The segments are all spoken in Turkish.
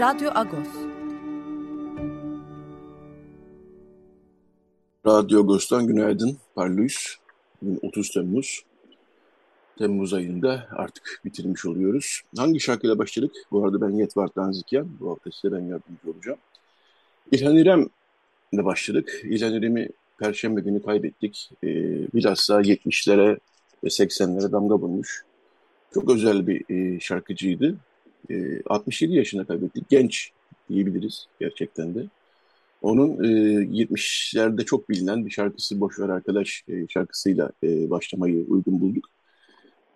Radyo Agos. Radyo Agos'tan günaydın. Parlıyız. Bugün 30 Temmuz. Temmuz ayında artık bitirmiş oluyoruz. Hangi şarkıyla başladık? Bu arada ben Yetvart Danzikyan. Bu hafta size ben yardımcı olacağım. İlhan İrem ile başladık. İlhan İrem'i Perşembe günü kaybettik. Ee, bilhassa 70'lere ve 80'lere damga vurmuş. Çok özel bir e, şarkıcıydı. E, ee, 67 yaşında kaybettik. Genç diyebiliriz gerçekten de. Onun e, 70'lerde çok bilinen bir şarkısı Boşver Arkadaş e, şarkısıyla e, başlamayı uygun bulduk.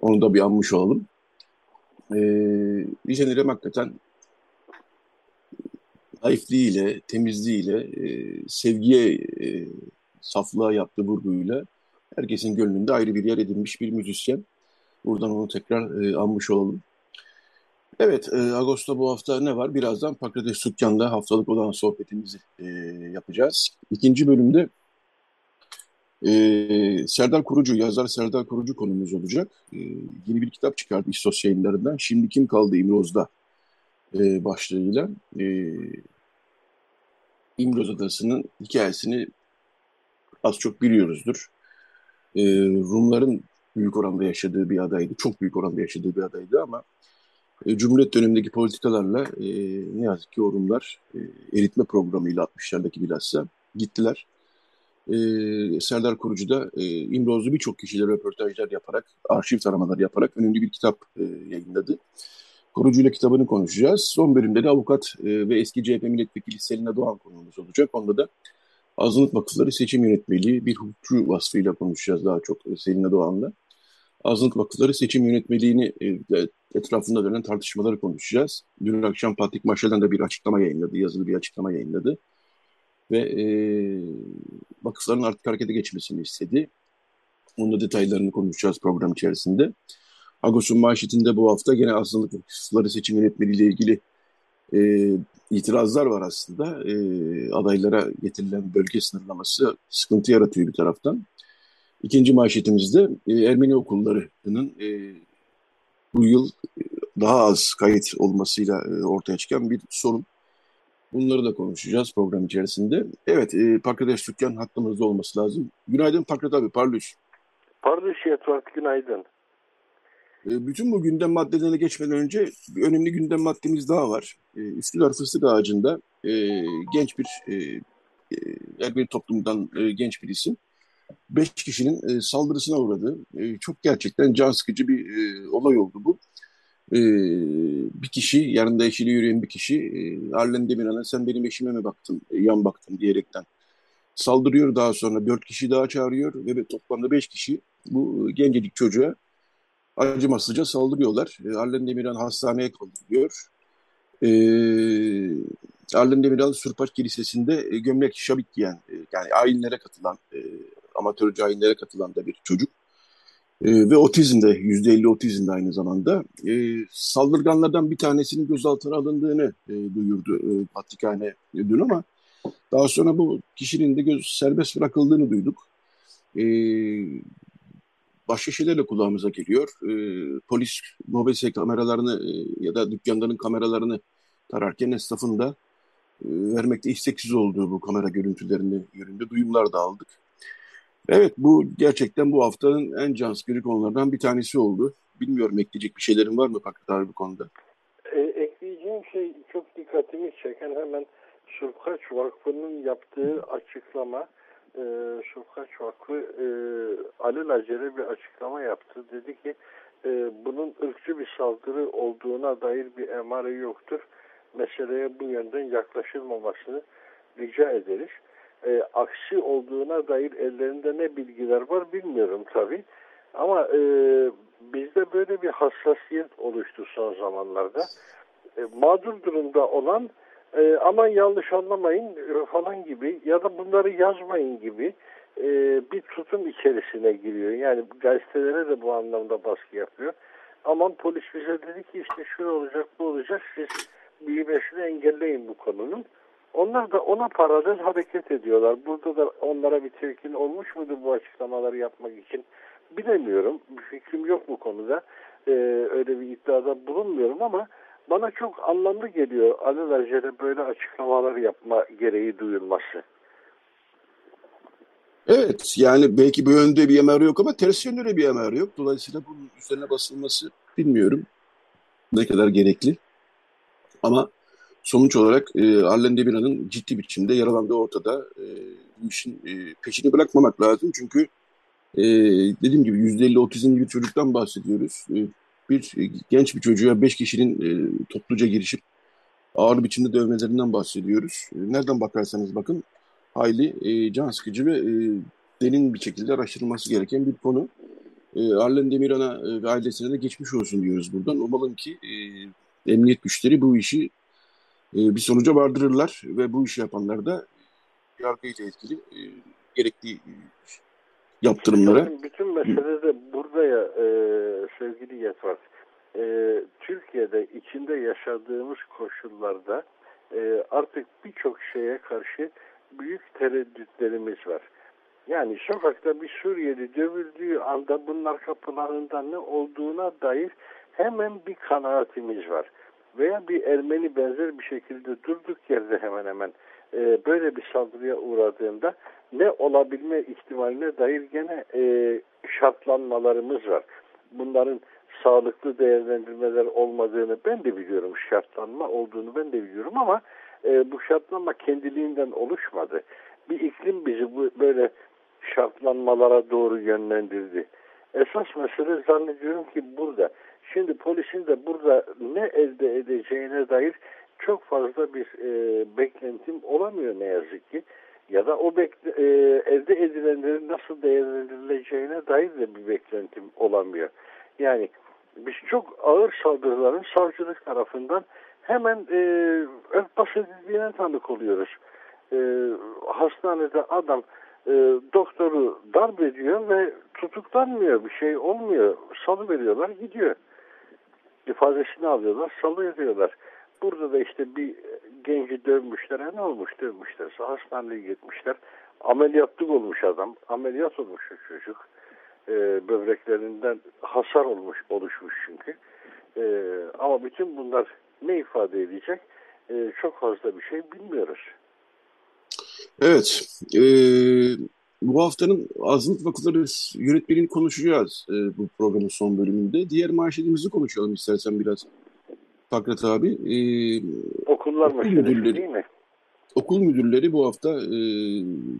Onu da bir anmış olalım. E, Vijen İrem hakikaten naifliğiyle, temizliğiyle, e, sevgiye, e, saflığa yaptığı vurguyla herkesin gönlünde ayrı bir yer edinmiş bir müzisyen. Buradan onu tekrar e, anmış olalım. Evet, e, Ağustos'ta bu hafta ne var? Birazdan Pakrates Sükkan'da haftalık olan sohbetimizi e, yapacağız. İkinci bölümde e, Serdar Kurucu, yazar Serdar Kurucu konumuz olacak. E, yeni bir kitap çıkardı İstos yayınlarından. Şimdi Kim Kaldı İmroz'da e, başlığıyla. E, İmroz Adası'nın hikayesini az çok biliyoruzdur. E, Rumların büyük oranda yaşadığı bir adaydı. Çok büyük oranda yaşadığı bir adaydı ama e, Cumhuriyet dönemindeki politikalarla e, ne yazık ki o Rumlar e, eritme programıyla 60'lardaki bilhassa gittiler. E, Serdar Kurucu da e, İmrozlu birçok kişiyle röportajlar yaparak, arşiv taramaları yaparak önemli bir kitap e, yayınladı. Kurucu ile kitabını konuşacağız. Son bölümde de avukat e, ve eski CHP milletvekili Selina Doğan konuğumuz olacak. Onda da Azınlık Vakıfları Seçim Yönetmeliği bir hukukçu vasfıyla konuşacağız daha çok Selina Doğan'la azınlık vakıfları seçim yönetmeliğini e, etrafında dönen tartışmaları konuşacağız. Dün akşam Patrik Maşal'dan da bir açıklama yayınladı, yazılı bir açıklama yayınladı. Ve e, vakıfların artık harekete geçmesini istedi. Onun da detaylarını konuşacağız program içerisinde. Agos'un manşetinde bu hafta gene azınlık vakıfları seçim yönetmeliği ile ilgili e, itirazlar var aslında. E, adaylara getirilen bölge sınırlaması sıkıntı yaratıyor bir taraftan. İkinci manşetimizde e, Ermeni okullarının e, bu yıl e, daha az kayıt olmasıyla e, ortaya çıkan bir sorun. Bunları da konuşacağız program içerisinde. Evet, e, Pakrates Türkan hattımızda olması lazım. Günaydın Pakrat abi, parlıyorsun. Parlıyorsun Yatvat, günaydın. E, bütün bu gündem maddelerine geçmeden önce bir önemli gündem maddemiz daha var. E, Üsküdar Fıstık Ağacı'nda e, genç bir, e, e, bir toplumdan e, genç bir isim beş kişinin e, saldırısına uğradı. E, çok gerçekten can sıkıcı bir e, olay oldu bu. E, bir kişi, yanında eşiyle yürüyen bir kişi, e, Arlen Demirhan'a sen benim eşime mi baktın, e, yan baktın diyerekten saldırıyor. Daha sonra dört kişi daha çağırıyor ve toplamda beş kişi bu gencecik çocuğa acımasızca saldırıyorlar. E, Arlen Demirhan hastaneye kaldırılıyor. E, Arlen Demirhan Surpaç Kilisesi'nde e, gömlek şabik giyen, e, yani ayinlere katılan e, amatör cahillere katılan da bir çocuk. E, ve otizmde, %50 otizmde aynı zamanda. E, saldırganlardan bir tanesinin gözaltına alındığını e, duyurdu e, Vatikan'e dün ama daha sonra bu kişinin de göz, serbest bırakıldığını duyduk. E, başka şeylerle kulağımıza geliyor. E, polis mobese kameralarını e, ya da dükkanların kameralarını tararken esnafın da e, vermekte isteksiz olduğu bu kamera görüntülerini yönünde duyumlar da aldık. Evet bu gerçekten bu haftanın en can sıkıcı konulardan bir tanesi oldu. Bilmiyorum ekleyecek bir şeylerin var mı Fakret abi bu konuda? E, ekleyeceğim şey çok dikkatimi çeken hemen Şurkaç Vakfı'nın yaptığı açıklama. E, Şurkaç Vakfı e, alelacele bir açıklama yaptı. Dedi ki e, bunun ırkçı bir saldırı olduğuna dair bir emare yoktur. Meseleye bu yönden yaklaşılmamasını rica ederiz e, aksi olduğuna dair ellerinde ne bilgiler var bilmiyorum tabi. Ama e, bizde böyle bir hassasiyet oluştu son zamanlarda. E, mağdur durumda olan e, aman yanlış anlamayın e, falan gibi ya da bunları yazmayın gibi e, bir tutum içerisine giriyor. Yani gazetelere de bu anlamda baskı yapıyor. Aman polis bize dedi ki işte şu olacak bu olacak siz büyümesini engelleyin bu konunun. Onlar da ona paralel hareket ediyorlar. Burada da onlara bir telkin olmuş mudur bu açıklamaları yapmak için bilemiyorum. Bir fikrim yok bu konuda. Ee, öyle bir iddiada bulunmuyorum ama bana çok anlamlı geliyor alelacele böyle açıklamalar yapma gereği duyulması. Evet yani belki bu yönde bir emar yok ama ters yönde bir emar yok. Dolayısıyla bunun üzerine basılması bilmiyorum ne kadar gerekli. Ama sonuç olarak e, Arlen Demirhan'ın ciddi biçimde yaralandığı ortada. E, işin e, peşini bırakmamak lazım. Çünkü e, dediğim gibi %50 otizmli bir çocuktan bahsediyoruz. E, bir e, genç bir çocuğa beş kişinin e, topluca girişip ağır biçimde dövmelerinden bahsediyoruz. E, nereden bakarsanız bakın hayli e, can sıkıcı ve e, derin bir şekilde araştırılması gereken bir konu. E, Arlen Demirhan'a e, ve ailesine de geçmiş olsun diyoruz buradan. Umalım ki e, emniyet güçleri bu işi bir sonuca vardırırlar ve bu işi yapanlar da yargıyla etkili e, gerekli yaptırımlara. Bütün, mesele de burada ya e, sevgili Yetvar. E, Türkiye'de içinde yaşadığımız koşullarda e, artık birçok şeye karşı büyük tereddütlerimiz var. Yani sokakta bir Suriyeli dövüldüğü anda bunun kapılarında ne olduğuna dair hemen bir kanaatimiz var. Veya bir Ermeni benzer bir şekilde durduk yerde hemen hemen e, böyle bir saldırıya uğradığında ne olabilme ihtimaline dair gene e, şartlanmalarımız var. Bunların sağlıklı değerlendirmeler olmadığını ben de biliyorum. Şartlanma olduğunu ben de biliyorum ama e, bu şartlanma kendiliğinden oluşmadı. Bir iklim bizi bu böyle şartlanmalara doğru yönlendirdi. Esas mesele zannediyorum ki burada. Şimdi polisin de burada ne elde edeceğine dair çok fazla bir e, beklentim olamıyor ne yazık ki. Ya da o bekle, e, elde edilenlerin nasıl değerlendirileceğine dair de bir beklentim olamıyor. Yani biz çok ağır saldırıların savcılık tarafından hemen e, örtbas edildiğine tanık oluyoruz. E, hastanede adam e, doktoru darp ediyor ve tutuklanmıyor bir şey olmuyor. Salı veriyorlar gidiyor. İfadesini alıyorlar salı ediyorlar. Burada da işte bir genci dövmüşler. E ne olmuş dövmüşler? Hastaneye gitmişler. Ameliyatlık olmuş adam. Ameliyat olmuş çocuk. E, böbreklerinden hasar olmuş oluşmuş çünkü. E, ama bütün bunlar ne ifade edecek? E, çok fazla bir şey bilmiyoruz. Evet. E, bu haftanın azınlık vakıfları yönetmenini konuşacağız e, bu programın son bölümünde. Diğer maaşlarımızı konuşalım istersen biraz. Fakret abi. E, Okullar okul müdürleri, değil mi? Okul müdürleri bu hafta e,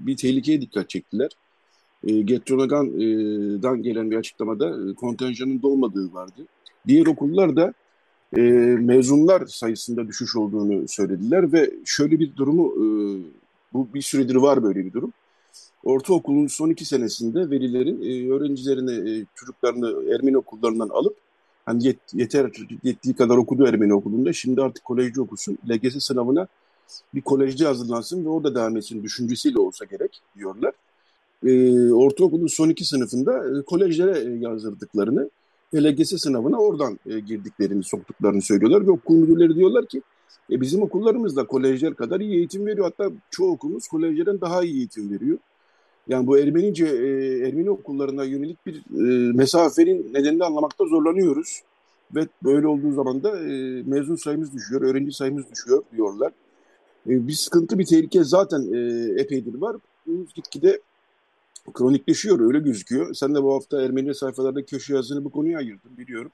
bir tehlikeye dikkat çektiler. E, Getronaga'dan gelen bir açıklamada e, kontenjanın dolmadığı vardı. Diğer okullar da e, mezunlar sayısında düşüş olduğunu söylediler ve şöyle bir durumu e, bu bir süredir var böyle bir durum. Ortaokulun son iki senesinde velilerin e, öğrencilerini, e, çocuklarını Ermeni okullarından alıp hani yet, yeter yettiği kadar okudu Ermeni okulunda şimdi artık kolejci okusun. LGS sınavına bir kolejci hazırlansın ve orada devam etsin düşüncesiyle olsa gerek diyorlar. E, ortaokulun son iki sınıfında e, kolejlere e, yazdırdıklarını ve LGS sınavına oradan e, girdiklerini, soktuklarını söylüyorlar ve okul müdürleri diyorlar ki e, bizim okullarımız da kolejler kadar iyi eğitim veriyor. Hatta çoğu okulumuz kolejlerden daha iyi eğitim veriyor. Yani bu Ermenice, e, Ermeni okullarına yönelik bir e, mesafenin nedenini anlamakta zorlanıyoruz. Ve böyle olduğu zaman da e, mezun sayımız düşüyor, öğrenci sayımız düşüyor diyorlar. E, bir sıkıntı, bir tehlike zaten e, epeydir var. Gitgide kronikleşiyor, öyle gözüküyor. Sen de bu hafta Ermeni sayfalarda köşe yazını bu konuya ayırdın biliyorum.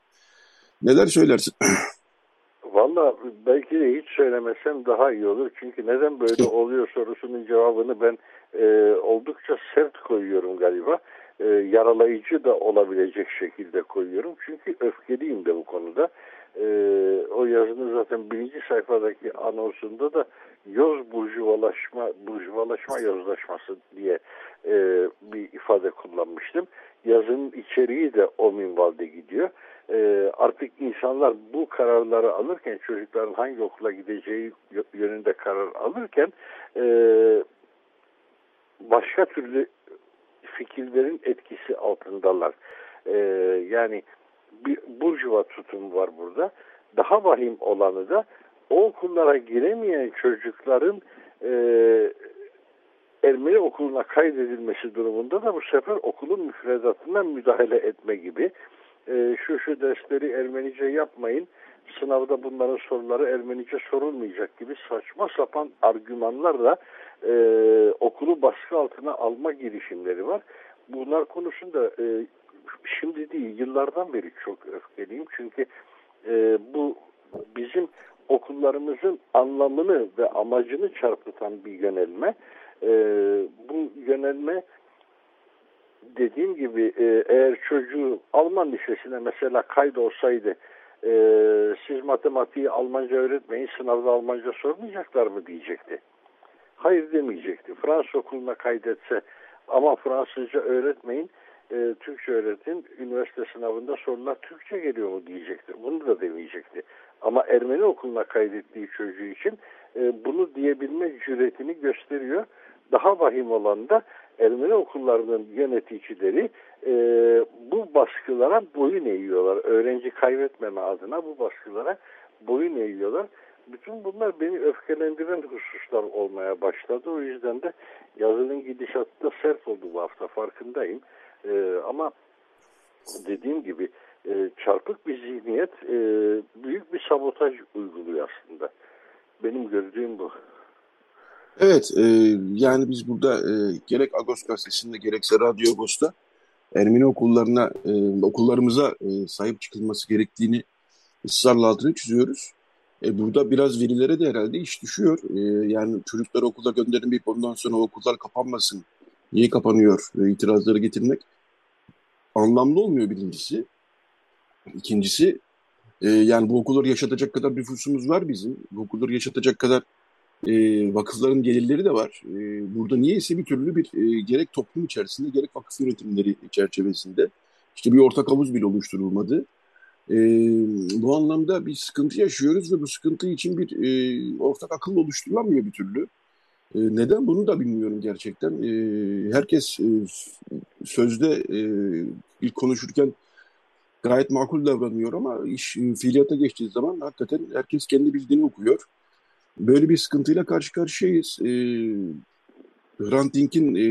Neler söylersin? Valla belki de hiç söylemesem daha iyi olur. Çünkü neden böyle oluyor sorusunun cevabını ben e, oldukça sert koyuyorum galiba. E, yaralayıcı da olabilecek şekilde koyuyorum. Çünkü öfkeliyim de bu konuda. E, o yazının zaten birinci sayfadaki anonsunda da yoz burjuvalaşma, burjuvalaşma yozlaşması diye e, bir ifade kullanmıştım. Yazının içeriği de o minvalde gidiyor. E, artık insanlar bu kararları alırken çocukların hangi okula gideceği yönünde karar alırken e, başka türlü fikirlerin etkisi altındalar. E, yani bir burjuva tutumu var burada. Daha vahim olanı da o okullara giremeyen çocukların e, Ermeni okuluna kaydedilmesi durumunda da bu sefer okulun müfredatına müdahale etme gibi e, şu şu dersleri Ermenice yapmayın sınavda bunların soruları Ermenice sorulmayacak gibi saçma sapan argümanlarla e, okulu baskı altına alma girişimleri var. Bunlar konusunda e, şimdi değil yıllardan beri çok öfkeliyim çünkü e, bu bizim okullarımızın anlamını ve amacını çarpıtan bir yönelme. E, bu yönelme dediğim gibi e, eğer çocuğu Alman lisesine mesela kaydolsaydı e, siz matematiği Almanca öğretmeyin sınavda Almanca sormayacaklar mı diyecekti. Hayır demeyecekti. Fransız okuluna kaydetse ama Fransızca öğretmeyin e, Türkçe öğretin üniversite sınavında sorular Türkçe geliyor mu diyecekti. Bunu da demeyecekti. Ama Ermeni okuluna kaydettiği çocuğu için e, bunu diyebilme cüretini gösteriyor. Daha vahim olan da Ermeni okullarının yöneticileri e, bu baskılara boyun eğiyorlar. Öğrenci kaybetmeme adına bu baskılara boyun eğiyorlar. Bütün bunlar beni öfkelendiren hususlar olmaya başladı. O yüzden de yazının gidişatı da sert oldu bu hafta farkındayım. E, ama dediğim gibi e, çarpık bir zihniyet e, büyük bir sabotaj uyguluyor aslında. Benim gördüğüm bu. Evet, e, yani biz burada e, gerek Agos gazetesinde gerekse Radyo Agos'ta Ermeni okullarına, e, okullarımıza e, sahip çıkılması gerektiğini ısrarla altını çiziyoruz. E, burada biraz verilere de herhalde iş düşüyor. E, yani çocukları okula gönderilmeyip ondan sonra okullar kapanmasın, niye kapanıyor e, itirazları getirmek anlamlı olmuyor birincisi. İkincisi e, yani bu okulları yaşatacak kadar nüfusumuz var bizim. Bu okulları yaşatacak kadar e, vakıfların gelirleri de var. E, burada niyeyse bir türlü bir e, gerek toplum içerisinde gerek vakıf yönetimleri çerçevesinde işte bir ortak havuz bile oluşturulmadı. E, bu anlamda bir sıkıntı yaşıyoruz ve bu sıkıntı için bir e, ortak akıl oluşturulamıyor bir türlü. E, neden bunu da bilmiyorum gerçekten. E, herkes e, sözde e, ilk konuşurken gayet makul davranıyor ama iş e, fiiliyata geçtiği zaman hakikaten herkes kendi bildiğini okuyor. Böyle bir sıkıntıyla karşı karşıyayız. E, Hrant Dink'in e,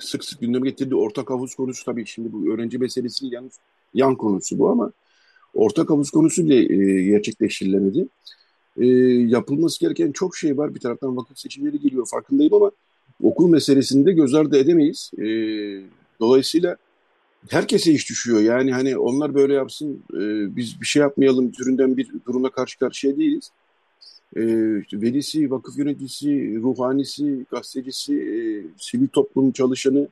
sık sık gündeme getirdiği ortak havuz konusu tabii şimdi bu öğrenci meselesinin yan, yan konusu bu ama ortak havuz konusu bile e, gerçekleştirilemedi. E, yapılması gereken çok şey var. Bir taraftan vakıf seçimleri geliyor farkındayım ama okul meselesinde göz ardı edemeyiz. E, dolayısıyla herkese iş düşüyor. Yani hani onlar böyle yapsın, e, biz bir şey yapmayalım türünden bir durumla karşı karşıya değiliz. E, işte velisi, vakıf yöneticisi, ruhanisi, gazetecisi, e, sivil toplum çalışanı,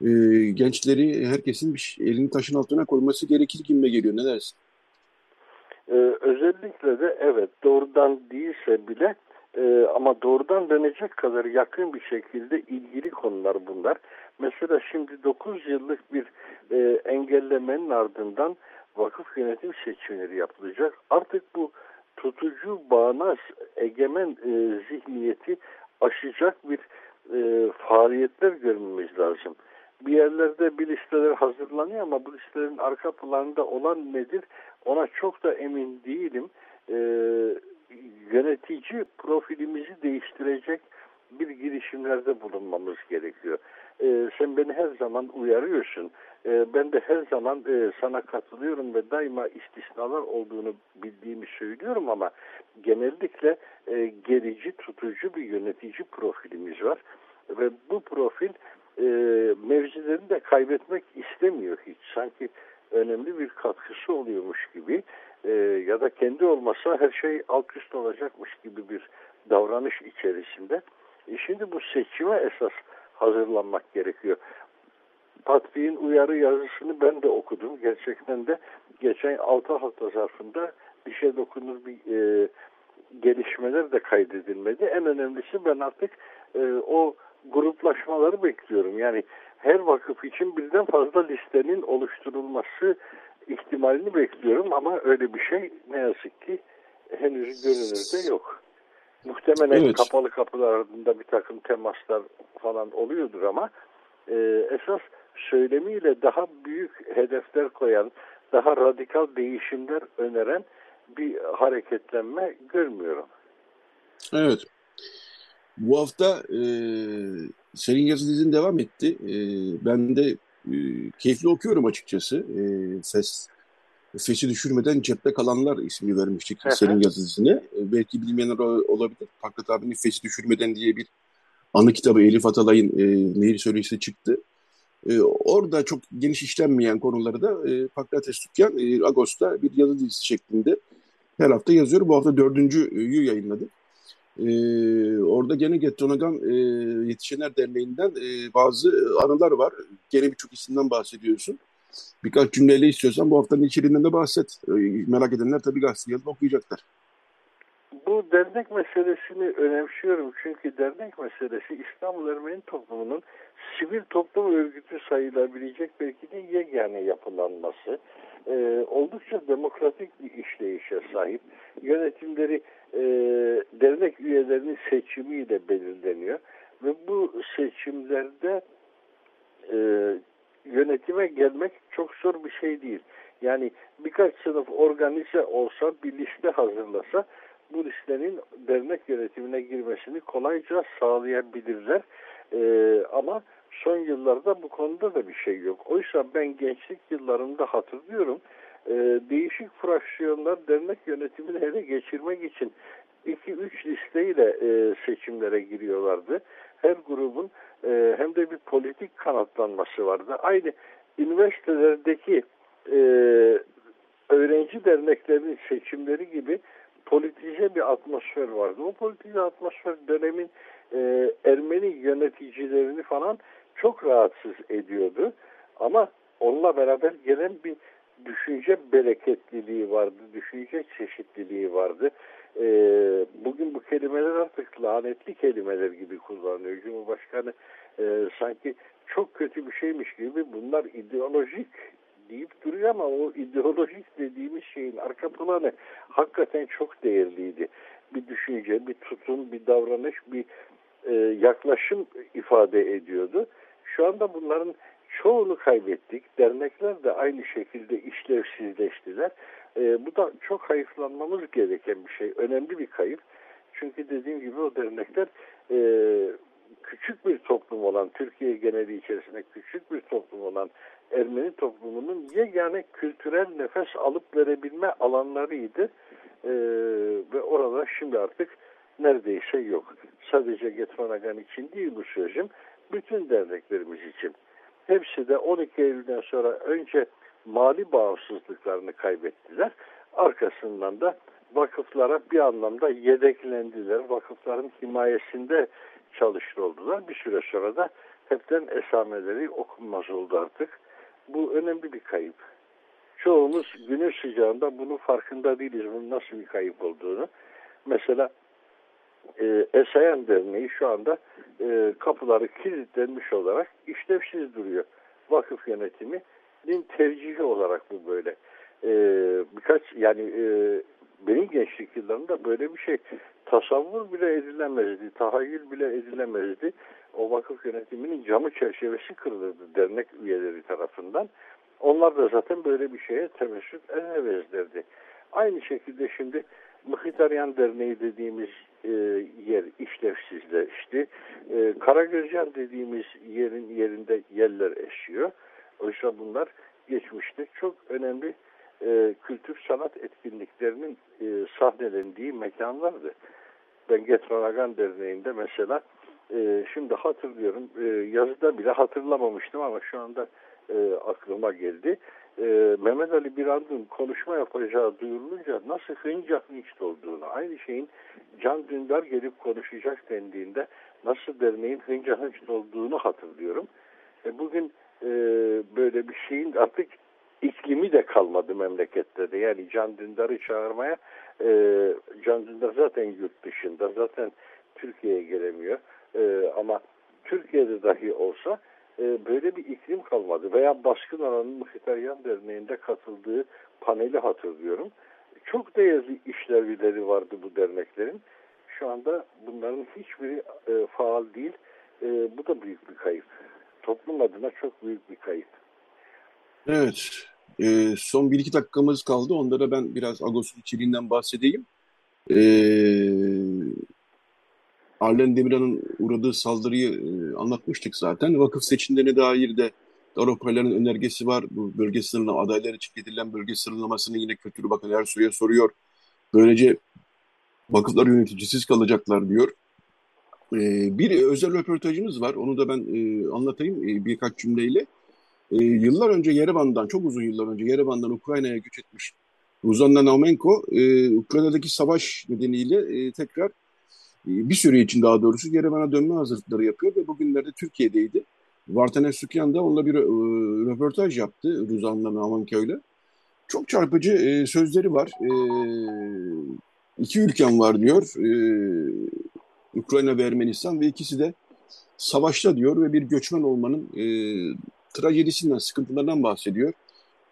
e, gençleri herkesin bir elini taşın altına koyması gerekir gibi geliyor. Ne dersin? Ee, özellikle de evet doğrudan değilse bile e, ama doğrudan dönecek kadar yakın bir şekilde ilgili konular bunlar. Mesela şimdi 9 yıllık bir e, engellemenin ardından vakıf yönetim seçimleri yapılacak. Artık bu tutucu, bağnaz, egemen e, zihniyeti aşacak bir e, faaliyetler görmemiz lazım. Bir yerlerde bir listeler hazırlanıyor ama bu listelerin arka planında olan nedir ona çok da emin değilim. E, yönetici profilimizi değiştirecek bir girişimlerde bulunmamız gerekiyor. E, sen beni her zaman uyarıyorsun. E, ben de her zaman e, sana katılıyorum ve daima istisnalar olduğunu bildiğimi söylüyorum ama genellikle e, gerici, tutucu bir yönetici profilimiz var. Ve bu profil e, mevzilerini de kaybetmek istemiyor hiç. Sanki önemli bir katkısı oluyormuş gibi e, ya da kendi olmasa her şey alt üst olacakmış gibi bir davranış içerisinde. Şimdi bu seçime esas hazırlanmak gerekiyor. Patrick'in uyarı yazısını ben de okudum. Gerçekten de geçen 6 hafta zarfında dişe dokunur bir e, gelişmeler de kaydedilmedi. En önemlisi ben artık e, o gruplaşmaları bekliyorum. Yani her vakıf için birden fazla listenin oluşturulması ihtimalini bekliyorum ama öyle bir şey ne yazık ki henüz görünürde yok. Muhtemelen evet. kapalı kapılar ardında bir takım temaslar falan oluyordur ama e, esas söylemiyle daha büyük hedefler koyan, daha radikal değişimler öneren bir hareketlenme görmüyorum. Evet. Bu hafta e, senin yazı dizin devam etti. E, ben de e, keyifli okuyorum açıkçası. E, FES, FES'i düşürmeden cepte kalanlar ismi vermiştik senin yazı dizine. E, belki bilmeyenler olabilir. Fakret abinin FES'i düşürmeden diye bir anı kitabı Elif Atalay'ın e, Nehir Söyleşisi çıktı. E, orada çok geniş işlenmeyen konuları da e, Pakrates Tükkan e, Ağustos'ta bir yazı dizisi şeklinde her hafta yazıyor. Bu hafta dördüncüyü yayınladı. Ee, orada gene Gettonagan e, Yetişenler Derneği'nden e, bazı anılar var. Gene birçok isimden bahsediyorsun. Birkaç cümleyle istiyorsan bu haftanın içeriğinden de bahset. E, merak edenler tabii gazeteye okuyacaklar. Bu dernek meselesini önemsiyorum çünkü dernek meselesi İstanbul Ermeni toplumunun sivil toplum örgütü sayılabilecek belki de yegane yapılanması. Ee, oldukça demokratik bir işleyişe sahip. Yönetimleri e, dernek üyelerinin seçimiyle belirleniyor ve bu seçimlerde e, yönetime gelmek çok zor bir şey değil. Yani birkaç sınıf organize olsa, bir liste hazırlasa bu listenin dernek yönetimine girmesini kolayca sağlayabilirler. Ee, ama son yıllarda bu konuda da bir şey yok. Oysa ben gençlik yıllarımda hatırlıyorum e, değişik fraksiyonlar dernek yönetimini ele geçirmek için 2-3 listeyle e, seçimlere giriyorlardı. Her grubun e, hem de bir politik kanatlanması vardı. Aynı üniversitelerdeki e, öğrenci derneklerinin seçimleri gibi politize bir atmosfer vardı. O politize atmosfer dönemin e, Ermeni yöneticilerini falan çok rahatsız ediyordu. Ama onunla beraber gelen bir düşünce bereketliliği vardı, düşünce çeşitliliği vardı. E, bugün bu kelimeler artık lanetli kelimeler gibi kullanılıyor. Cumhurbaşkanı e, sanki çok kötü bir şeymiş gibi bunlar ideolojik deyip duruyor ama o ideolojik dediğimiz şeyin arka planı hakikaten çok değerliydi. Bir düşünce, bir tutum, bir davranış, bir e, yaklaşım ifade ediyordu. Şu anda bunların çoğunu kaybettik. Dernekler de aynı şekilde işlevsizleştiler. E, bu da çok hayıflanmamız gereken bir şey. Önemli bir kayıp. Çünkü dediğim gibi o dernekler e, küçük bir toplum olan, Türkiye geneli içerisinde küçük bir toplum olan Ermeni toplumunun yegane kültürel nefes alıp verebilme alanlarıydı. E, ve orada şimdi artık neredeyse yok. Sadece Getmanagan için değil bu sözüm, bütün derneklerimiz için. Hepsi de 12 Eylül'den sonra önce mali bağımsızlıklarını kaybettiler. Arkasından da vakıflara bir anlamda yedeklendiler. Vakıfların himayesinde çalışır oldular. Bir süre sonra da hepten esameleri okunmaz oldu artık. Bu önemli bir kayıp. Çoğumuz güneş sıcağında bunun farkında değiliz. Bunun nasıl bir kayıp olduğunu. Mesela e, Esayan Derneği şu anda e, kapıları kilitlenmiş olarak işlevsiz duruyor. Vakıf yönetiminin tercihi olarak bu böyle. E, birkaç yani e, benim gençlik yıllarımda böyle bir şey tasavvur bile edilemezdi, tahayyül bile edilemezdi. O vakıf yönetiminin camı çerçevesi kırılırdı dernek üyeleri tarafından. Onlar da zaten böyle bir şeye temessüt edemezlerdi. Aynı şekilde şimdi Mıhitaryan Derneği dediğimiz e, yer işlevsizleşti. E, Karagözcan dediğimiz yerin yerinde yerler eşiyor. Oysa bunlar geçmişte çok önemli e, kültür sanat etkinliklerinin e, sahnelendiği mekanlardı. Ben Getranagan Derneği'nde mesela e, şimdi hatırlıyorum e, yazıda bile hatırlamamıştım ama şu anda e, aklıma geldi e, Mehmet Ali Birand'ın konuşma yapacağı duyurulunca nasıl hınca hınç olduğunu, aynı şeyin Can Dündar gelip konuşacak dendiğinde nasıl derneğin hınca hınç olduğunu hatırlıyorum. E, bugün e, böyle bir şeyin artık iklimi de kalmadı memlekette de. Yani Can Dündar'ı çağırmaya e, Can Dündar zaten yurt dışında zaten Türkiye'ye gelemiyor. E, ama Türkiye'de dahi olsa e, böyle bir iklim kalmadı. Veya Baskın Alan'ın Mıhtaryan Derneği'nde katıldığı paneli hatırlıyorum. Çok değerli işlevleri vardı bu derneklerin. Şu anda bunların hiçbiri e, faal değil. E, bu da büyük bir kayıp. Toplum adına çok büyük bir kayıp. Evet. E, son bir iki dakikamız kaldı. Onlara ben biraz Agos'un içeriğinden bahsedeyim. E, Arlen Demirhan'ın uğradığı saldırıyı e, anlatmıştık zaten. Vakıf seçimlerine dair de Avrupalıların önergesi var. Bu bölge sınırlama, adaylar için getirilen bölge sınırlamasını yine Kültür Bakanı Ersoy'a soruyor. Böylece vakıflar yöneticisiz kalacaklar diyor. E, bir özel röportajımız var. Onu da ben e, anlatayım birkaç cümleyle. Yıllar önce Yerevan'dan, çok uzun yıllar önce Yerevan'dan Ukrayna'ya göç etmiş Ruzanna Naumenko, Ukrayna'daki savaş nedeniyle tekrar bir süre için daha doğrusu Yerevan'a dönme hazırlıkları yapıyor ve bugünlerde Türkiye'deydi. Vartanes Sükyan da onunla bir e, röportaj yaptı Ruzanna Naumenko ile. Çok çarpıcı e, sözleri var. E, iki ülkem var diyor. E, Ukrayna ve Ermenistan ve ikisi de savaşta diyor ve bir göçmen olmanın e, trajedisinden, sıkıntılarından bahsediyor.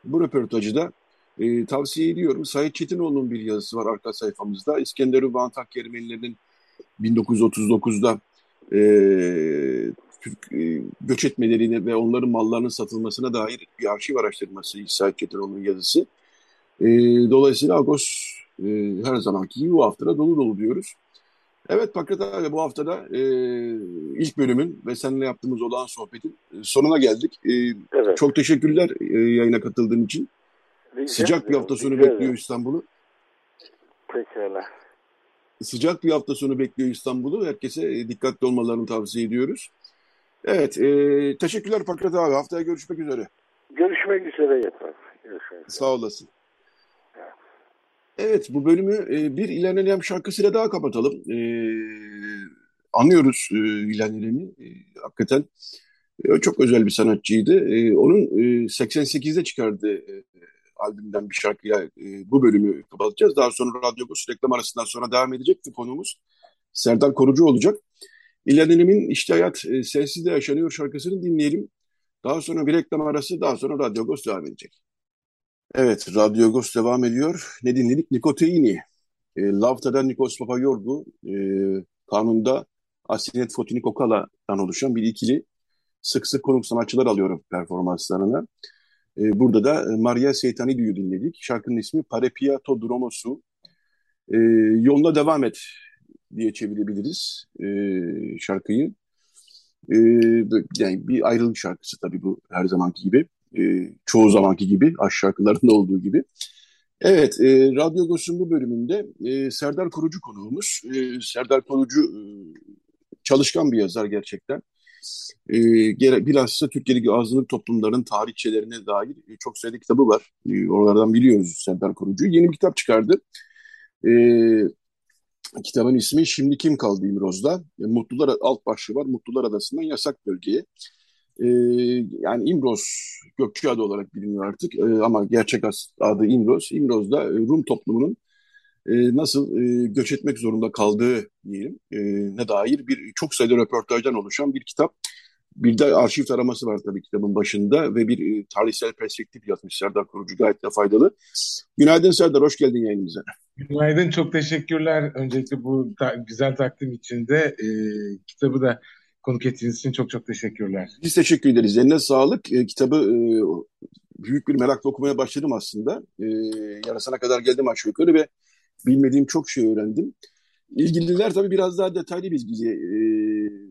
Bu röportajı da e, tavsiye ediyorum. Sait Çetinoğlu'nun bir yazısı var arka sayfamızda. İskender Ünvan Antak Ermenilerinin 1939'da e, Türk e, göç etmelerini ve onların mallarının satılmasına dair bir arşiv araştırması Sait Çetinoğlu'nun yazısı. E, dolayısıyla Agos e, her zamanki gibi bu haftada dolu dolu diyoruz. Evet Pakrat abi bu haftada e, ilk bölümün ve seninle yaptığımız olan sohbetin e, sonuna geldik. E, evet. Çok teşekkürler e, yayına katıldığın için. Rica Sıcak bir hafta sonu bekliyor İstanbul'u. Pekala. Sıcak bir hafta sonu bekliyor İstanbul'u. Herkese e, dikkatli olmalarını tavsiye ediyoruz. Evet, e, teşekkürler Pakrat abi. Haftaya görüşmek üzere. Görüşmek üzere yeter. Görüşmek üzere. Sağ olasın. Evet bu bölümü e, bir İlhan şarkısıyla daha kapatalım. E, anlıyoruz e, İlhan İrem'i. E, hakikaten e, çok özel bir sanatçıydı. E, onun e, 88'de çıkardığı e, albümden bir şarkıyla e, bu bölümü kapatacağız. Daha sonra Radyo Agos reklam arasından sonra devam edecek bir konumuz Serdar Korucu olacak. İlhan İrem'in İşte Hayat e, Sessizde Yaşanıyor şarkısını dinleyelim. Daha sonra bir reklam arası, daha sonra Radyo Agos devam edecek. Evet, Radyo Agos devam ediyor. Ne dinledik? Nikoteini. E, Lavta'dan Nikos Papayorgu, e, kanunda Asinet Fotini Kokala'dan oluşan bir ikili sık sık konuk sanatçılar alıyorum performanslarına. E, burada da e, Maria Seytanidi'yi dinledik. Şarkının ismi Parepiato Dromosu. E, yoluna devam et diye çevirebiliriz e, şarkıyı. E, yani bir ayrılık şarkısı tabii bu her zamanki gibi e, çoğu zamanki gibi, aşk şarkılarında olduğu gibi. Evet, e, Radyo Agos'un bu bölümünde e, Serdar Korucu konuğumuz. E, Serdar Korucu e, çalışkan bir yazar gerçekten. E, bilhassa Türkiye'deki azınlık toplumların tarihçelerine dair e, çok sayıda kitabı var. E, oralardan biliyoruz Serdar Korucu. Yeni bir kitap çıkardı. E, kitabın ismi Şimdi Kim Kaldı İmroz'da. E, Mutlular alt başlığı var. Mutlular Adası'ndan Yasak Bölgeye. E, yani İmroz Gökçeada olarak biliniyor artık e, ama gerçek adı İmroz. İmroz'da e, Rum toplumunun e, nasıl e, göç etmek zorunda kaldığı diyelim e, ne dair bir çok sayıda röportajdan oluşan bir kitap. Bir de arşiv taraması var tabii kitabın başında ve bir e, tarihsel perspektif yazmış Serdar Kurucu gayet de faydalı. Günaydın Serdar, hoş geldin yayınımıza. Günaydın, çok teşekkürler. Öncelikle bu ta güzel takdim için de e, kitabı da konuk ettiğiniz için çok çok teşekkürler. Biz teşekkür ederiz. Eline sağlık. E, kitabı e, büyük bir merakla okumaya başladım aslında. E, yarısına kadar geldim aşağı yukarı ve bilmediğim çok şey öğrendim. İlgililer tabii biraz daha detaylı bilgi e,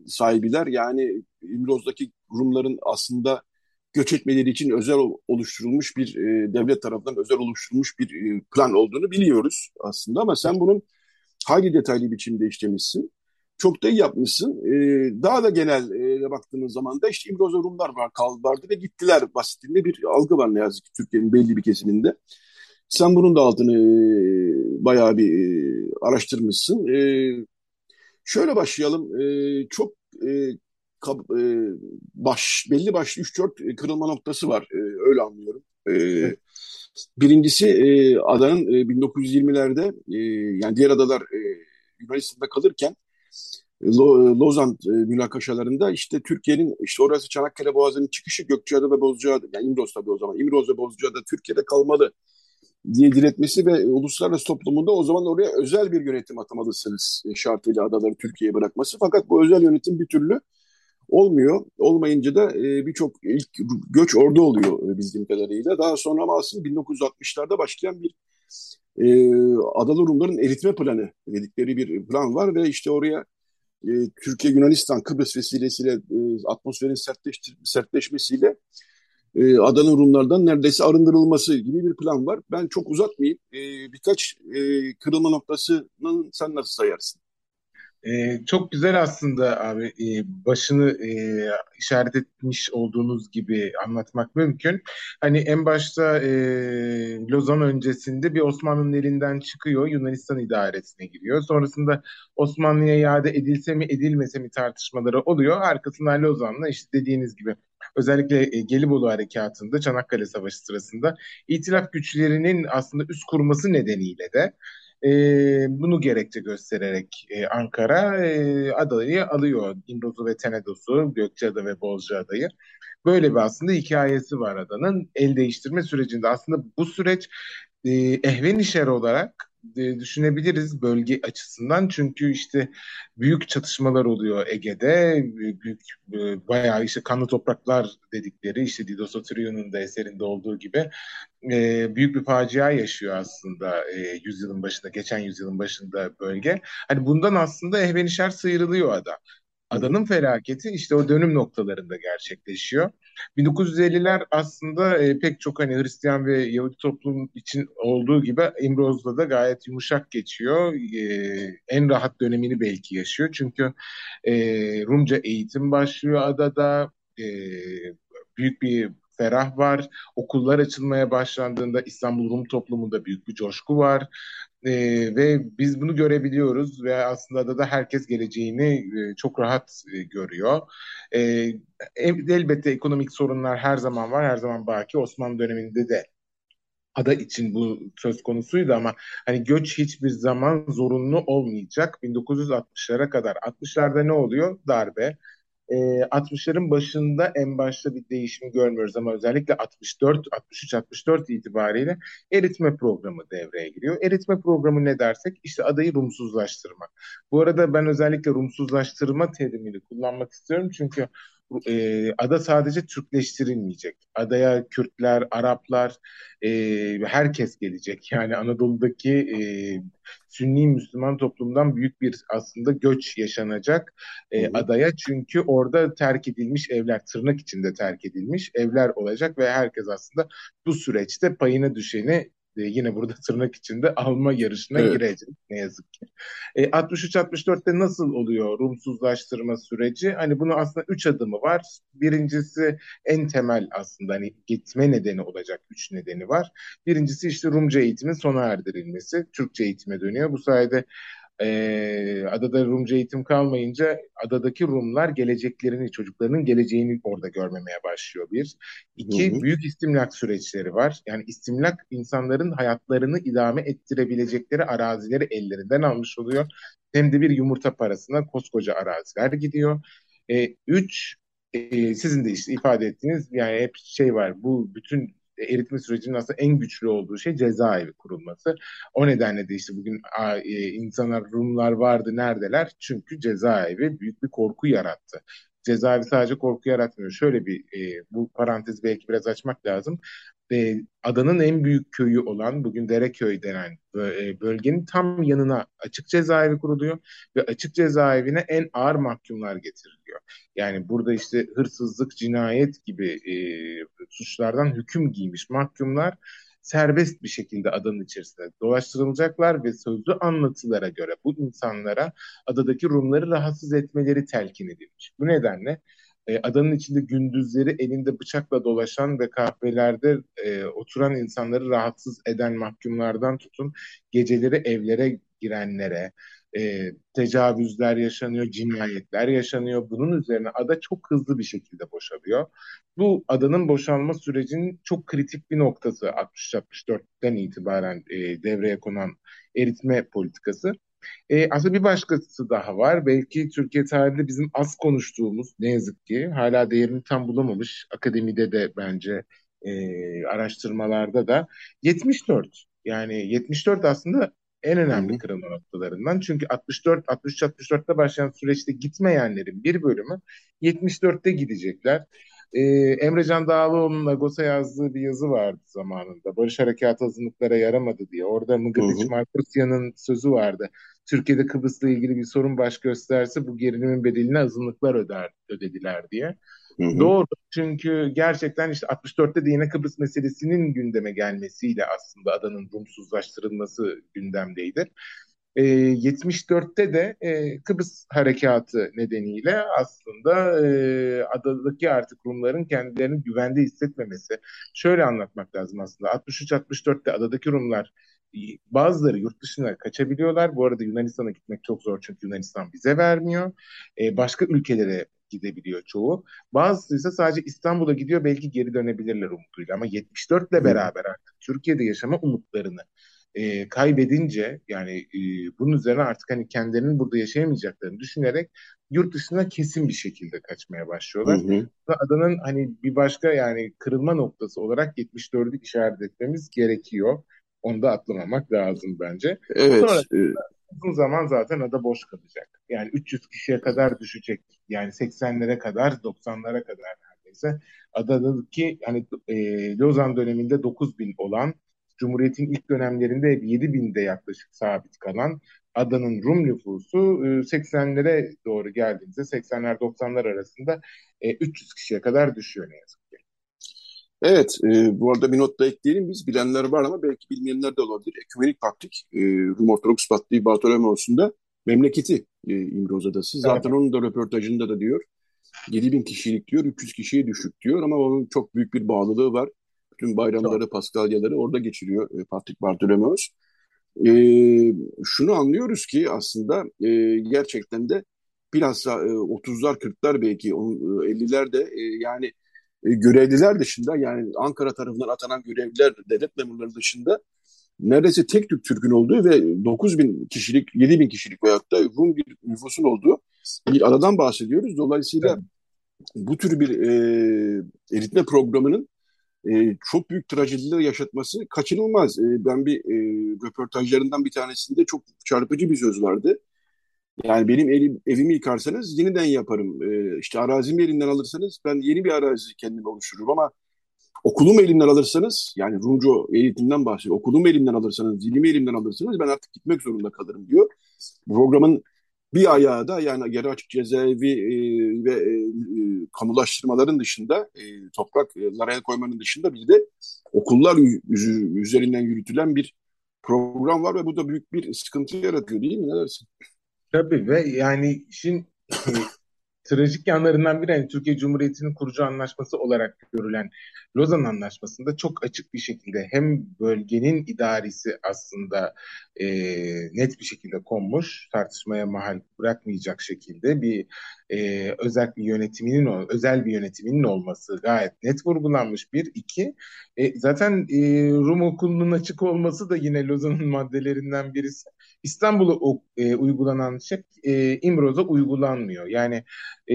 sahibiler. Yani İmroz'daki Rumların aslında göç etmeleri için özel oluşturulmuş bir e, devlet tarafından özel oluşturulmuş bir e, plan olduğunu biliyoruz aslında ama sen bunun hangi detaylı biçimde işlemişsin? çok da iyi yapmışsın. Ee, daha da genel e, baktığımız zaman da işte İmroz Rumlar var, kal vardı ve gittiler basitinde bir algı var ne yazık ki Türkiye'nin belli bir kesiminde. Sen bunun da altını e, bayağı bir e, araştırmışsın. E, şöyle başlayalım. E, çok e, kab, e, baş belli başlı 3-4 kırılma noktası var. E, öyle anlıyorum. E, birincisi e, adanın e, 1920'lerde e, yani diğer adalar e, Yunanistan'da kalırken Lozan e, münakaşalarında işte Türkiye'nin işte orası Çanakkale Boğazı'nın çıkışı Gökçeada ve Bozcaada yani İmroz tabii o zaman İmroz ve Bozcaada Türkiye'de kalmalı diye diretmesi ve uluslararası toplumunda o zaman oraya özel bir yönetim atamalısınız şartıyla adaları Türkiye'ye bırakması. Fakat bu özel yönetim bir türlü olmuyor. Olmayınca da e, birçok ilk göç orada oluyor e, bildiğim kadarıyla. Daha sonra ama aslında 1960'larda başlayan bir e, Adalı Rumların eritme planı dedikleri bir plan var ve işte oraya e, Türkiye, Yunanistan, Kıbrıs vesilesiyle e, atmosferin sertleştir, sertleşmesiyle e, Adana Rumlardan neredeyse arındırılması gibi bir plan var. Ben çok uzatmayayım. E, birkaç e, kırılma noktasının sen nasıl sayarsın? Ee, çok güzel aslında abi e, başını e, işaret etmiş olduğunuz gibi anlatmak mümkün. Hani en başta e, Lozan öncesinde bir Osmanlı'nın elinden çıkıyor, Yunanistan idaresine giriyor. Sonrasında Osmanlı'ya iade edilse mi edilmese mi tartışmaları oluyor. Arkasından Lozan'la işte dediğiniz gibi özellikle e, Gelibolu Harekatı'nda Çanakkale Savaşı sırasında itilaf güçlerinin aslında üst kurması nedeniyle de e, bunu gerekçe göstererek e, Ankara e, adayı alıyor. İmroz'u ve Tenedos'u, Gökçeada ve Bozcaada'yı. Böyle bir aslında hikayesi var adanın el değiştirme sürecinde. Aslında bu süreç e, ehvenişer olarak düşünebiliriz bölge açısından. Çünkü işte büyük çatışmalar oluyor Ege'de. Büyük e, bayağı işte kanlı topraklar dedikleri işte Dido Sotirio'nun da eserinde olduğu gibi e, büyük bir facia yaşıyor aslında e, yüzyılın başında, geçen yüzyılın başında bölge. Hani bundan aslında ehvenişer sıyrılıyor ada. Adanın felaketi işte o dönüm noktalarında gerçekleşiyor. 1950'ler aslında e, pek çok hani Hristiyan ve Yahudi toplum için olduğu gibi İmroz'da da gayet yumuşak geçiyor. E, en rahat dönemini belki yaşıyor. Çünkü e, Rumca eğitim başlıyor adada. E, büyük bir ferah var. Okullar açılmaya başlandığında İstanbul Rum toplumunda büyük bir coşku var. E, ve biz bunu görebiliyoruz ve aslında da herkes geleceğini e, çok rahat e, görüyor. E, elbette ekonomik sorunlar her zaman var, her zaman baki. Osmanlı döneminde de ada için bu söz konusuydu ama hani göç hiçbir zaman zorunlu olmayacak. 1960'lara kadar. 60'larda ne oluyor? Darbe e, ee, 60'ların başında en başta bir değişim görmüyoruz ama özellikle 64, 63, 64 itibariyle eritme programı devreye giriyor. Eritme programı ne dersek işte adayı Rumsuzlaştırmak. Bu arada ben özellikle Rumsuzlaştırma terimini kullanmak istiyorum çünkü e, ada sadece Türkleştirilmeyecek. Adaya Kürtler, Araplar, e, herkes gelecek. Yani Anadolu'daki e, Sünni Müslüman toplumdan büyük bir aslında göç yaşanacak e, adaya. Çünkü orada terk edilmiş evler, tırnak içinde terk edilmiş evler olacak ve herkes aslında bu süreçte payına düşeni e, yine burada tırnak içinde alma yarışına evet. girecek ne yazık ki. E, 63-64'te nasıl oluyor Rumsuzlaştırma süreci? Hani bunu aslında üç adımı var. Birincisi en temel aslında hani gitme nedeni olacak üç nedeni var. Birincisi işte Rumca eğitimin sona erdirilmesi. Türkçe eğitime dönüyor. Bu sayede e, adada Rumca eğitim kalmayınca adadaki Rumlar geleceklerini, çocuklarının geleceğini orada görmemeye başlıyor bir. İki, hı hı. büyük istimlak süreçleri var. Yani istimlak insanların hayatlarını idame ettirebilecekleri arazileri ellerinden almış oluyor. Hem de bir yumurta parasına koskoca araziler gidiyor. E, üç, e, sizin de işte ifade ettiğiniz yani hep şey var bu bütün eritme sürecinin aslında en güçlü olduğu şey cezaevi kurulması. O nedenle de işte bugün e, insanlar, Rumlar vardı neredeler? Çünkü cezaevi büyük bir korku yarattı cezaevi sadece korku yaratmıyor. Şöyle bir e, bu parantez belki biraz açmak lazım. E, adanın en büyük köyü olan bugün Dereköy denen e, bölgenin tam yanına açık cezaevi kuruluyor ve açık cezaevine en ağır mahkumlar getiriliyor. Yani burada işte hırsızlık, cinayet gibi e, suçlardan hüküm giymiş mahkumlar serbest bir şekilde adanın içerisinde dolaştırılacaklar ve sözlü anlatılara göre bu insanlara adadaki Rumları rahatsız etmeleri telkin edilmiş. Bu nedenle e, adanın içinde gündüzleri elinde bıçakla dolaşan ve kahvelerde e, oturan insanları rahatsız eden mahkumlardan tutun geceleri evlere girenlere, e, tecavüzler yaşanıyor, cinayetler yaşanıyor. Bunun üzerine ada çok hızlı bir şekilde boşalıyor. Bu adanın boşalma sürecinin çok kritik bir noktası 60-64'ten itibaren e, devreye konan eritme politikası. E, aslında bir başkası daha var. Belki Türkiye tarihinde bizim az konuştuğumuz ne yazık ki hala değerini tam bulamamış. Akademide de bence e, araştırmalarda da 74. Yani 74 aslında en önemli hı kırılma noktalarından. Çünkü 64, 63, 64'te başlayan süreçte gitmeyenlerin bir bölümü 74'te gidecekler. Ee, Emre Can Dağlıoğlu'nun Lagos'a yazdığı bir yazı vardı zamanında. Barış Harekatı azınlıklara yaramadı diye. Orada Mıgıdiç Markusyan'ın sözü vardı. Türkiye'de Kıbrıs'la ilgili bir sorun baş gösterse bu gerilimin bedelini azınlıklar öder, ödediler diye. Hı hı. Doğru. Çünkü gerçekten işte 64'te de yine Kıbrıs meselesinin gündeme gelmesiyle aslında adanın Rumsuzlaştırılması gündemdeydi. E, 74'te de e, Kıbrıs harekatı nedeniyle aslında e, adadaki artık Rumların kendilerini güvende hissetmemesi. Şöyle anlatmak lazım aslında. 63-64'te adadaki Rumlar bazıları yurt dışına kaçabiliyorlar. Bu arada Yunanistan'a gitmek çok zor çünkü Yunanistan bize vermiyor. E, başka ülkelere gidebiliyor çoğu. Bazısı ise sadece İstanbul'a gidiyor belki geri dönebilirler umuduyla ama 74 ile beraber artık Türkiye'de yaşama umutlarını e, kaybedince yani e, bunun üzerine artık hani kendilerinin burada yaşayamayacaklarını düşünerek yurt dışına kesin bir şekilde kaçmaya başlıyorlar. Hı hı. Adanın hani bir başka yani kırılma noktası olarak 74'ü işaret etmemiz gerekiyor. Onu da atlamamak lazım bence. Evet. Sonra e, uzun zaman zaten ada boş kalacak. Yani 300 kişiye kadar düşecek. Yani 80'lere kadar, 90'lara kadar neredeyse. Adadaki hani e, Lozan döneminde 9 bin olan, Cumhuriyet'in ilk dönemlerinde 7 binde yaklaşık sabit kalan adanın Rum nüfusu 80'lere doğru geldiğimizde 80'ler 90'lar arasında 300 kişiye kadar düşüyor ne yazık ki. Evet, e, bu arada bir not da ekleyelim. Biz bilenler var ama belki bilmeyenler de olabilir. Ekümenik Patrik, e, Rum Ortodoks Patriği Bartolomeos'un memleketi e, İmroz Adası. Zaten evet. onun da röportajında da diyor. 7 bin kişilik diyor, 300 kişiye düşük diyor ama onun çok büyük bir bağlılığı var. Bütün bayramları, çok. paskalyaları orada geçiriyor e, Patrik Bartolomeos. E, şunu anlıyoruz ki aslında e, gerçekten de bilhassa e, 30'lar 40'lar belki 50'ler de e, yani e, görevliler dışında yani Ankara tarafından atanan görevliler, devlet memurları dışında neredeyse tek tük Türk'ün olduğu ve 9 bin kişilik, 7 bin kişilik veyahut da Rum bir nüfusun olduğu bir adadan bahsediyoruz. Dolayısıyla evet. bu tür bir e, eritme programının e, çok büyük trajediler yaşatması kaçınılmaz. E, ben bir e, röportajlarından bir tanesinde çok çarpıcı bir söz vardı. Yani benim elim, evimi yıkarsanız yeniden yaparım. Ee, işte arazimi elinden alırsanız ben yeni bir arazi kendim oluştururum ama okulumu elimden alırsanız yani Rumcu eğitimden bahsediyor. Okulumu elimden alırsanız, dilimi elimden alırsanız ben artık gitmek zorunda kalırım diyor. Programın bir ayağı da yani geri açık cezaevi e, ve e, e, kamulaştırmaların dışında e, topraklara el koymanın dışında bir de okullar üzerinden yürütülen bir program var ve bu da büyük bir sıkıntı yaratıyor değil mi? Ne dersin? Tabii ve yani işin trajik yanlarından biri hani Türkiye Cumhuriyeti'nin kurucu anlaşması olarak görülen Lozan Anlaşması'nda çok açık bir şekilde hem bölgenin idaresi aslında e, net bir şekilde konmuş, tartışmaya mahal bırakmayacak şekilde bir e, özel bir yönetiminin özel bir yönetiminin olması gayet net vurgulanmış. Bir iki e, zaten e, Rum okulunun açık olması da yine Lozan'ın maddelerinden birisi İstanbul'a e, uygulanan şey e, İmroz'a uygulanmıyor yani e,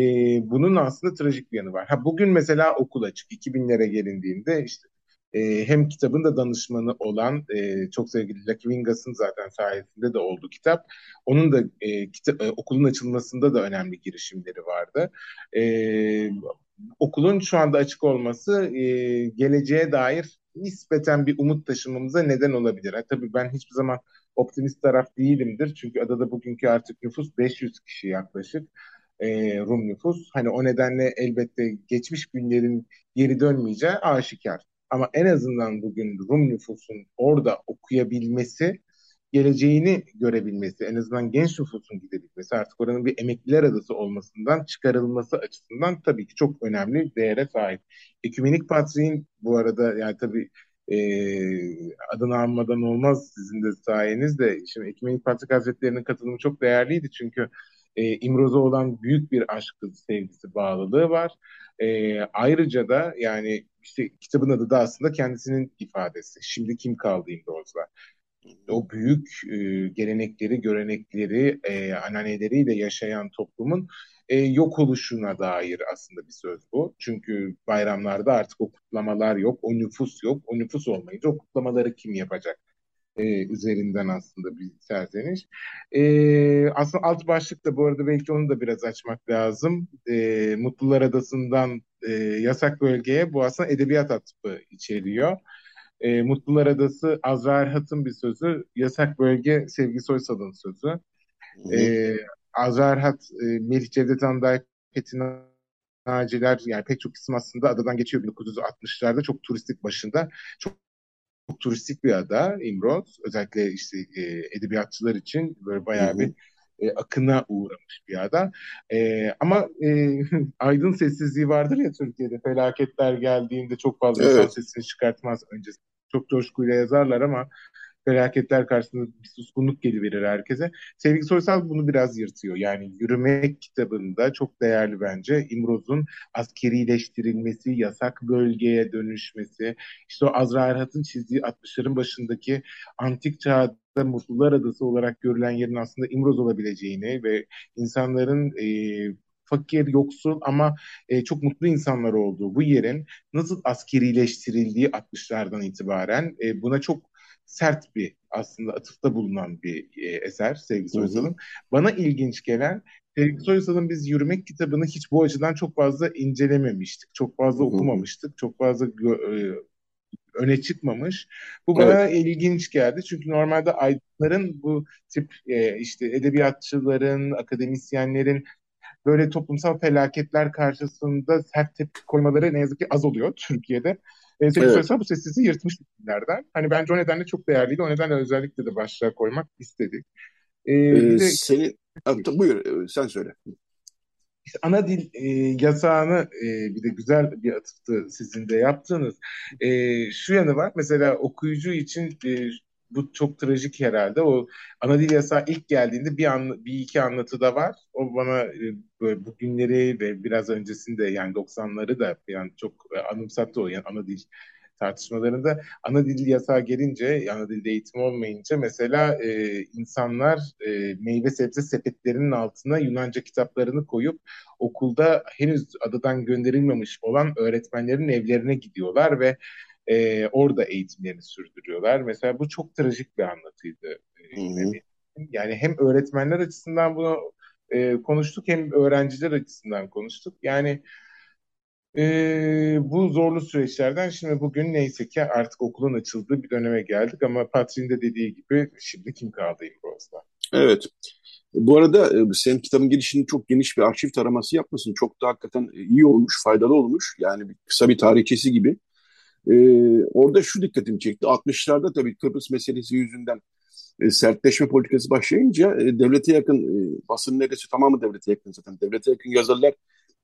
bunun aslında trajik bir yanı var ha bugün mesela okul açık 2000'lere gelindiğinde işte e, hem kitabın da danışmanı olan e, çok sevgili Lucky Wingas'ın zaten sayesinde de oldu kitap. Onun da e, kitap, e, okulun açılmasında da önemli girişimleri vardı. E, okulun şu anda açık olması e, geleceğe dair nispeten bir umut taşımamıza neden olabilir. Ha, tabii ben hiçbir zaman optimist taraf değilimdir. Çünkü adada bugünkü artık nüfus 500 kişi yaklaşık. E, Rum nüfus. Hani o nedenle elbette geçmiş günlerin geri dönmeyeceği aşikar. Ama en azından bugün Rum nüfusun orada okuyabilmesi, geleceğini görebilmesi, en azından genç nüfusun gidebilmesi, artık oranın bir emekliler adası olmasından çıkarılması açısından tabii ki çok önemli değere sahip. Ekümenik Patriğin bu arada yani tabii e, adını anmadan olmaz sizin de sayenizde. Şimdi Ekmenik Patrik Hazretleri'nin katılımı çok değerliydi çünkü e, İmroz'a olan büyük bir aşkı, sevgisi, bağlılığı var. E, ayrıca da yani işte kitabın adı da aslında kendisinin ifadesi. Şimdi kim kaldı İmroz'la? O büyük e, gelenekleri, görenekleri, e, ananeleriyle yaşayan toplumun e, yok oluşuna dair aslında bir söz bu. Çünkü bayramlarda artık o kutlamalar yok, o nüfus yok. O nüfus olmayınca o kutlamaları kim yapacak? e, üzerinden aslında bir serzeniş. E, aslında alt başlık da bu arada belki onu da biraz açmak lazım. E, Mutlular Adası'ndan e, yasak bölgeye bu aslında edebiyat atıfı içeriyor. E, Mutlular Adası Azra Erhat'ın bir sözü, yasak bölge Sevgi Soysal'ın sözü. E, Azra Erhat, e, Melih Cevdet Anday, Petin Naciler yani pek çok isim aslında adadan geçiyor 1960'larda çok turistik başında. Çok çok turistik bir ada İmroz. Özellikle işte e, edebiyatçılar için böyle bayağı bir e, akına uğramış bir ada. E, ama e, aydın sessizliği vardır ya Türkiye'de. Felaketler geldiğinde çok fazla evet. insan sesini çıkartmaz. Öncesi çok coşkuyla yazarlar ama felaketler karşısında bir suskunluk geliverir herkese. Sevgi Soysal bunu biraz yırtıyor. Yani Yürümek kitabında çok değerli bence. İmroz'un askerileştirilmesi, yasak bölgeye dönüşmesi, işte o Azra Erhat'ın çizdiği 60'ların başındaki antik çağda Mutlular Adası olarak görülen yerin aslında İmroz olabileceğini ve insanların e, fakir, yoksul ama e, çok mutlu insanlar olduğu bu yerin nasıl askerileştirildiği 60'lardan itibaren e, buna çok sert bir aslında atıfta bulunan bir e, eser Sevgi Soysal'ın. Bana ilginç gelen Sevgi Soysal'ın biz Yürümek kitabını hiç bu açıdan çok fazla incelememiştik. Çok fazla okumamıştık. Çok fazla e, öne çıkmamış. Bu bana evet. ilginç geldi. Çünkü normalde aydınların bu tip e, işte edebiyatçıların, akademisyenlerin böyle toplumsal felaketler karşısında sert tepki koymaları ne yazık ki az oluyor Türkiye'de. E, Sevgi evet. Soysal bu sessizliği yırtmış isimlerden. Hani bence o nedenle çok değerliydi. O nedenle özellikle de başlığa koymak istedik. E, ee, de, seni, buyur sen söyle. İşte ana dil e, yasağını e, bir de güzel bir atıftı sizin de yaptığınız. E, şu yanı var mesela okuyucu için e, bu çok trajik herhalde. O ana dil yasağı ilk geldiğinde bir an, bir iki anlatı da var. O bana e, böyle bugünleri ve biraz öncesinde yani 90'ları da yani çok e, anımsattı o yani ana dil tartışmalarında ana dil yasağı gelince, ana dilde eğitim olmayınca mesela e, insanlar e, meyve sebze sepetlerinin altına Yunanca kitaplarını koyup okulda henüz adadan gönderilmemiş olan öğretmenlerin evlerine gidiyorlar ve e, orada eğitimlerini sürdürüyorlar. Mesela bu çok trajik bir anlatıydı. E, yani hem öğretmenler açısından bunu e, konuştuk hem öğrenciler açısından konuştuk. Yani e, bu zorlu süreçlerden şimdi bugün neyse ki artık okulun açıldığı bir döneme geldik ama Patrick'in de dediği gibi şimdi kim kaldı İmroz'da? Evet. Bu arada e, senin kitabın girişinde çok geniş bir arşiv taraması yapmasın. Çok da hakikaten iyi olmuş, faydalı olmuş. Yani kısa bir tarihçesi gibi. Ee, orada şu dikkatimi çekti. 60'larda tabii Kıbrıs meselesi yüzünden e, sertleşme politikası başlayınca e, devlete yakın, e, basın neredeyse tamamı devlete yakın zaten. Devlete yakın yazarlar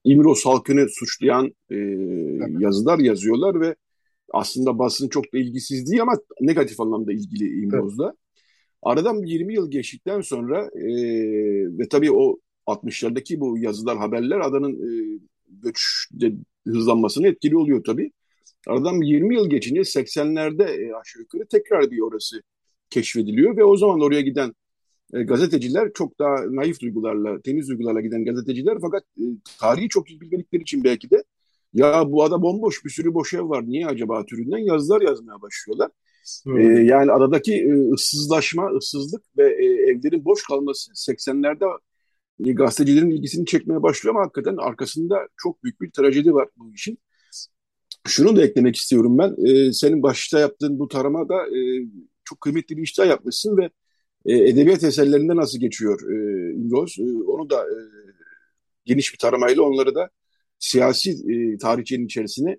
İmros halkını suçlayan e, yazılar yazıyorlar ve aslında basın çok da ilgisiz değil ama negatif anlamda ilgili İmroz'da. Evet. Aradan 20 yıl geçtikten sonra e, ve tabii o 60'lardaki bu yazılar, haberler adanın e, göçte hızlanmasını etkili oluyor tabii. Aradan 20 yıl geçince 80'lerde e, aşağı yukarı tekrar bir orası keşfediliyor ve o zaman oraya giden e, gazeteciler çok daha naif duygularla, temiz duygularla giden gazeteciler fakat e, tarihi çok iyi bilmedikleri için belki de ya bu ada bomboş bir sürü boş ev var niye acaba türünden yazılar yazmaya başlıyorlar. E, yani adadaki e, ıssızlaşma, ıssızlık ve e, evlerin boş kalması 80'lerde e, gazetecilerin ilgisini çekmeye başlıyor ama hakikaten arkasında çok büyük bir trajedi var bu işin. Şunu da eklemek istiyorum ben. E, senin başta yaptığın bu tarama da e, çok kıymetli bir işler yapmışsın ve e, edebiyat eserlerinde nasıl geçiyor e, İmroz? E, onu da e, geniş bir taramayla onları da siyasi e, tarihçinin içerisine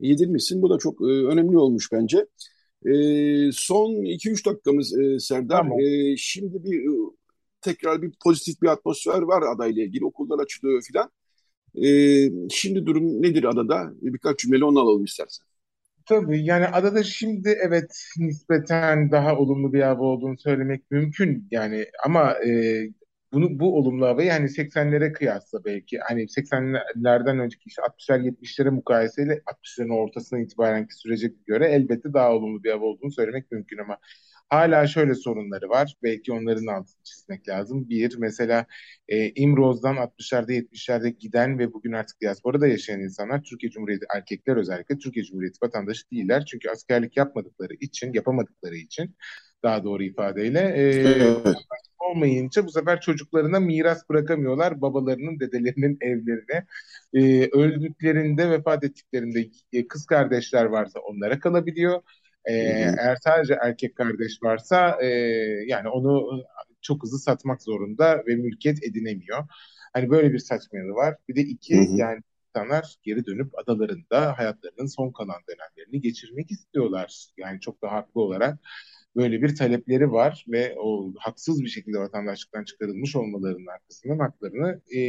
yedirmişsin. Bu da çok e, önemli olmuş bence. E, son 2-3 dakikamız e, Serdar. Tamam. E, şimdi bir e, tekrar bir pozitif bir atmosfer var adayla ilgili. Okullar açılıyor filan. E, şimdi durum nedir adada? Birkaç cümle onu alalım istersen. Tabii yani adada şimdi evet nispeten daha olumlu bir hava olduğunu söylemek mümkün yani ama e, bunu bu olumlu havayı hani 80'lere kıyasla belki hani 80'lerden önceki işte 60'lar 70'lere mukayeseyle 60'ların ortasına itibarenki sürece göre elbette daha olumlu bir hava olduğunu söylemek mümkün ama hala şöyle sorunları var. Belki onların altını çizmek lazım. Bir, mesela e, İmroz'dan 60'larda 70'lerde giden ve bugün artık diasporada yaşayan insanlar Türkiye Cumhuriyeti erkekler özellikle Türkiye Cumhuriyeti vatandaşı değiller. Çünkü askerlik yapmadıkları için, yapamadıkları için daha doğru ifadeyle e, olmayınca bu sefer çocuklarına miras bırakamıyorlar babalarının, dedelerinin evlerine. E, öldüklerinde, vefat ettiklerinde e, kız kardeşler varsa onlara kalabiliyor. E, eğer sadece erkek kardeş varsa e, yani onu çok hızlı satmak zorunda ve mülkiyet edinemiyor. Hani böyle bir saçmalığı var. Bir de iki Hı hı. yani insanlar geri dönüp adalarında hayatlarının son kalan dönemlerini geçirmek istiyorlar. Yani çok da haklı olarak böyle bir talepleri var ve o haksız bir şekilde vatandaşlıktan çıkarılmış olmalarının arkasından haklarını e,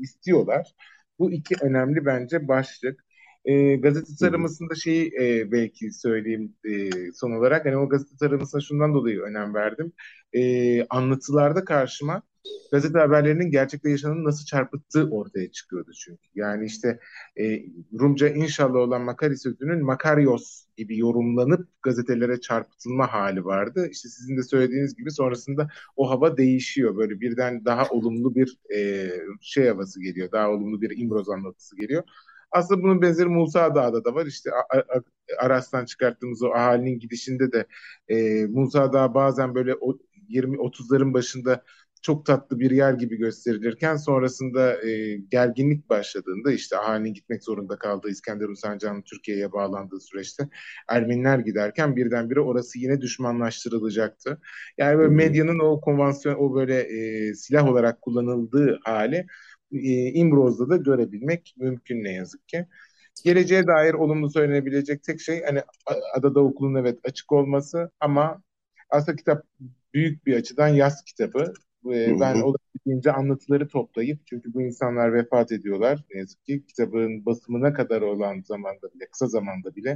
istiyorlar. Bu iki önemli bence başlık. E, gazete taramasında şeyi e, belki söyleyeyim e, son olarak. Hani o gazete taramasına şundan dolayı önem verdim. E, anlatılarda karşıma gazete haberlerinin gerçekte yaşananın nasıl çarpıttığı ortaya çıkıyordu çünkü. Yani işte e, Rumca inşallah olan Makari sözünün Makarios gibi yorumlanıp gazetelere çarpıtılma hali vardı. İşte sizin de söylediğiniz gibi sonrasında o hava değişiyor. Böyle birden daha olumlu bir e, şey havası geliyor. Daha olumlu bir İmroz anlatısı geliyor. Aslında bunun benzeri Musa Dağ'da da var. İşte Aras'tan çıkarttığımız o ahalinin gidişinde de e, Musa Dağ bazen böyle 20-30'ların başında çok tatlı bir yer gibi gösterilirken sonrasında e, gerginlik başladığında işte ahalinin gitmek zorunda kaldığı İskenderun Sancağı'nın Türkiye'ye bağlandığı süreçte Ermeniler giderken birdenbire orası yine düşmanlaştırılacaktı. Yani böyle medyanın o konvansiyon o böyle e, silah olarak kullanıldığı hali e, İmroz'da da görebilmek mümkün ne yazık ki. Geleceğe dair olumlu söylenebilecek tek şey hani adada okulun evet açık olması ama aslında kitap büyük bir açıdan yaz kitabı. Ee, ben olabildiğince anlatıları toplayıp çünkü bu insanlar vefat ediyorlar ne yazık ki kitabın basımına kadar olan zamanda bile kısa zamanda bile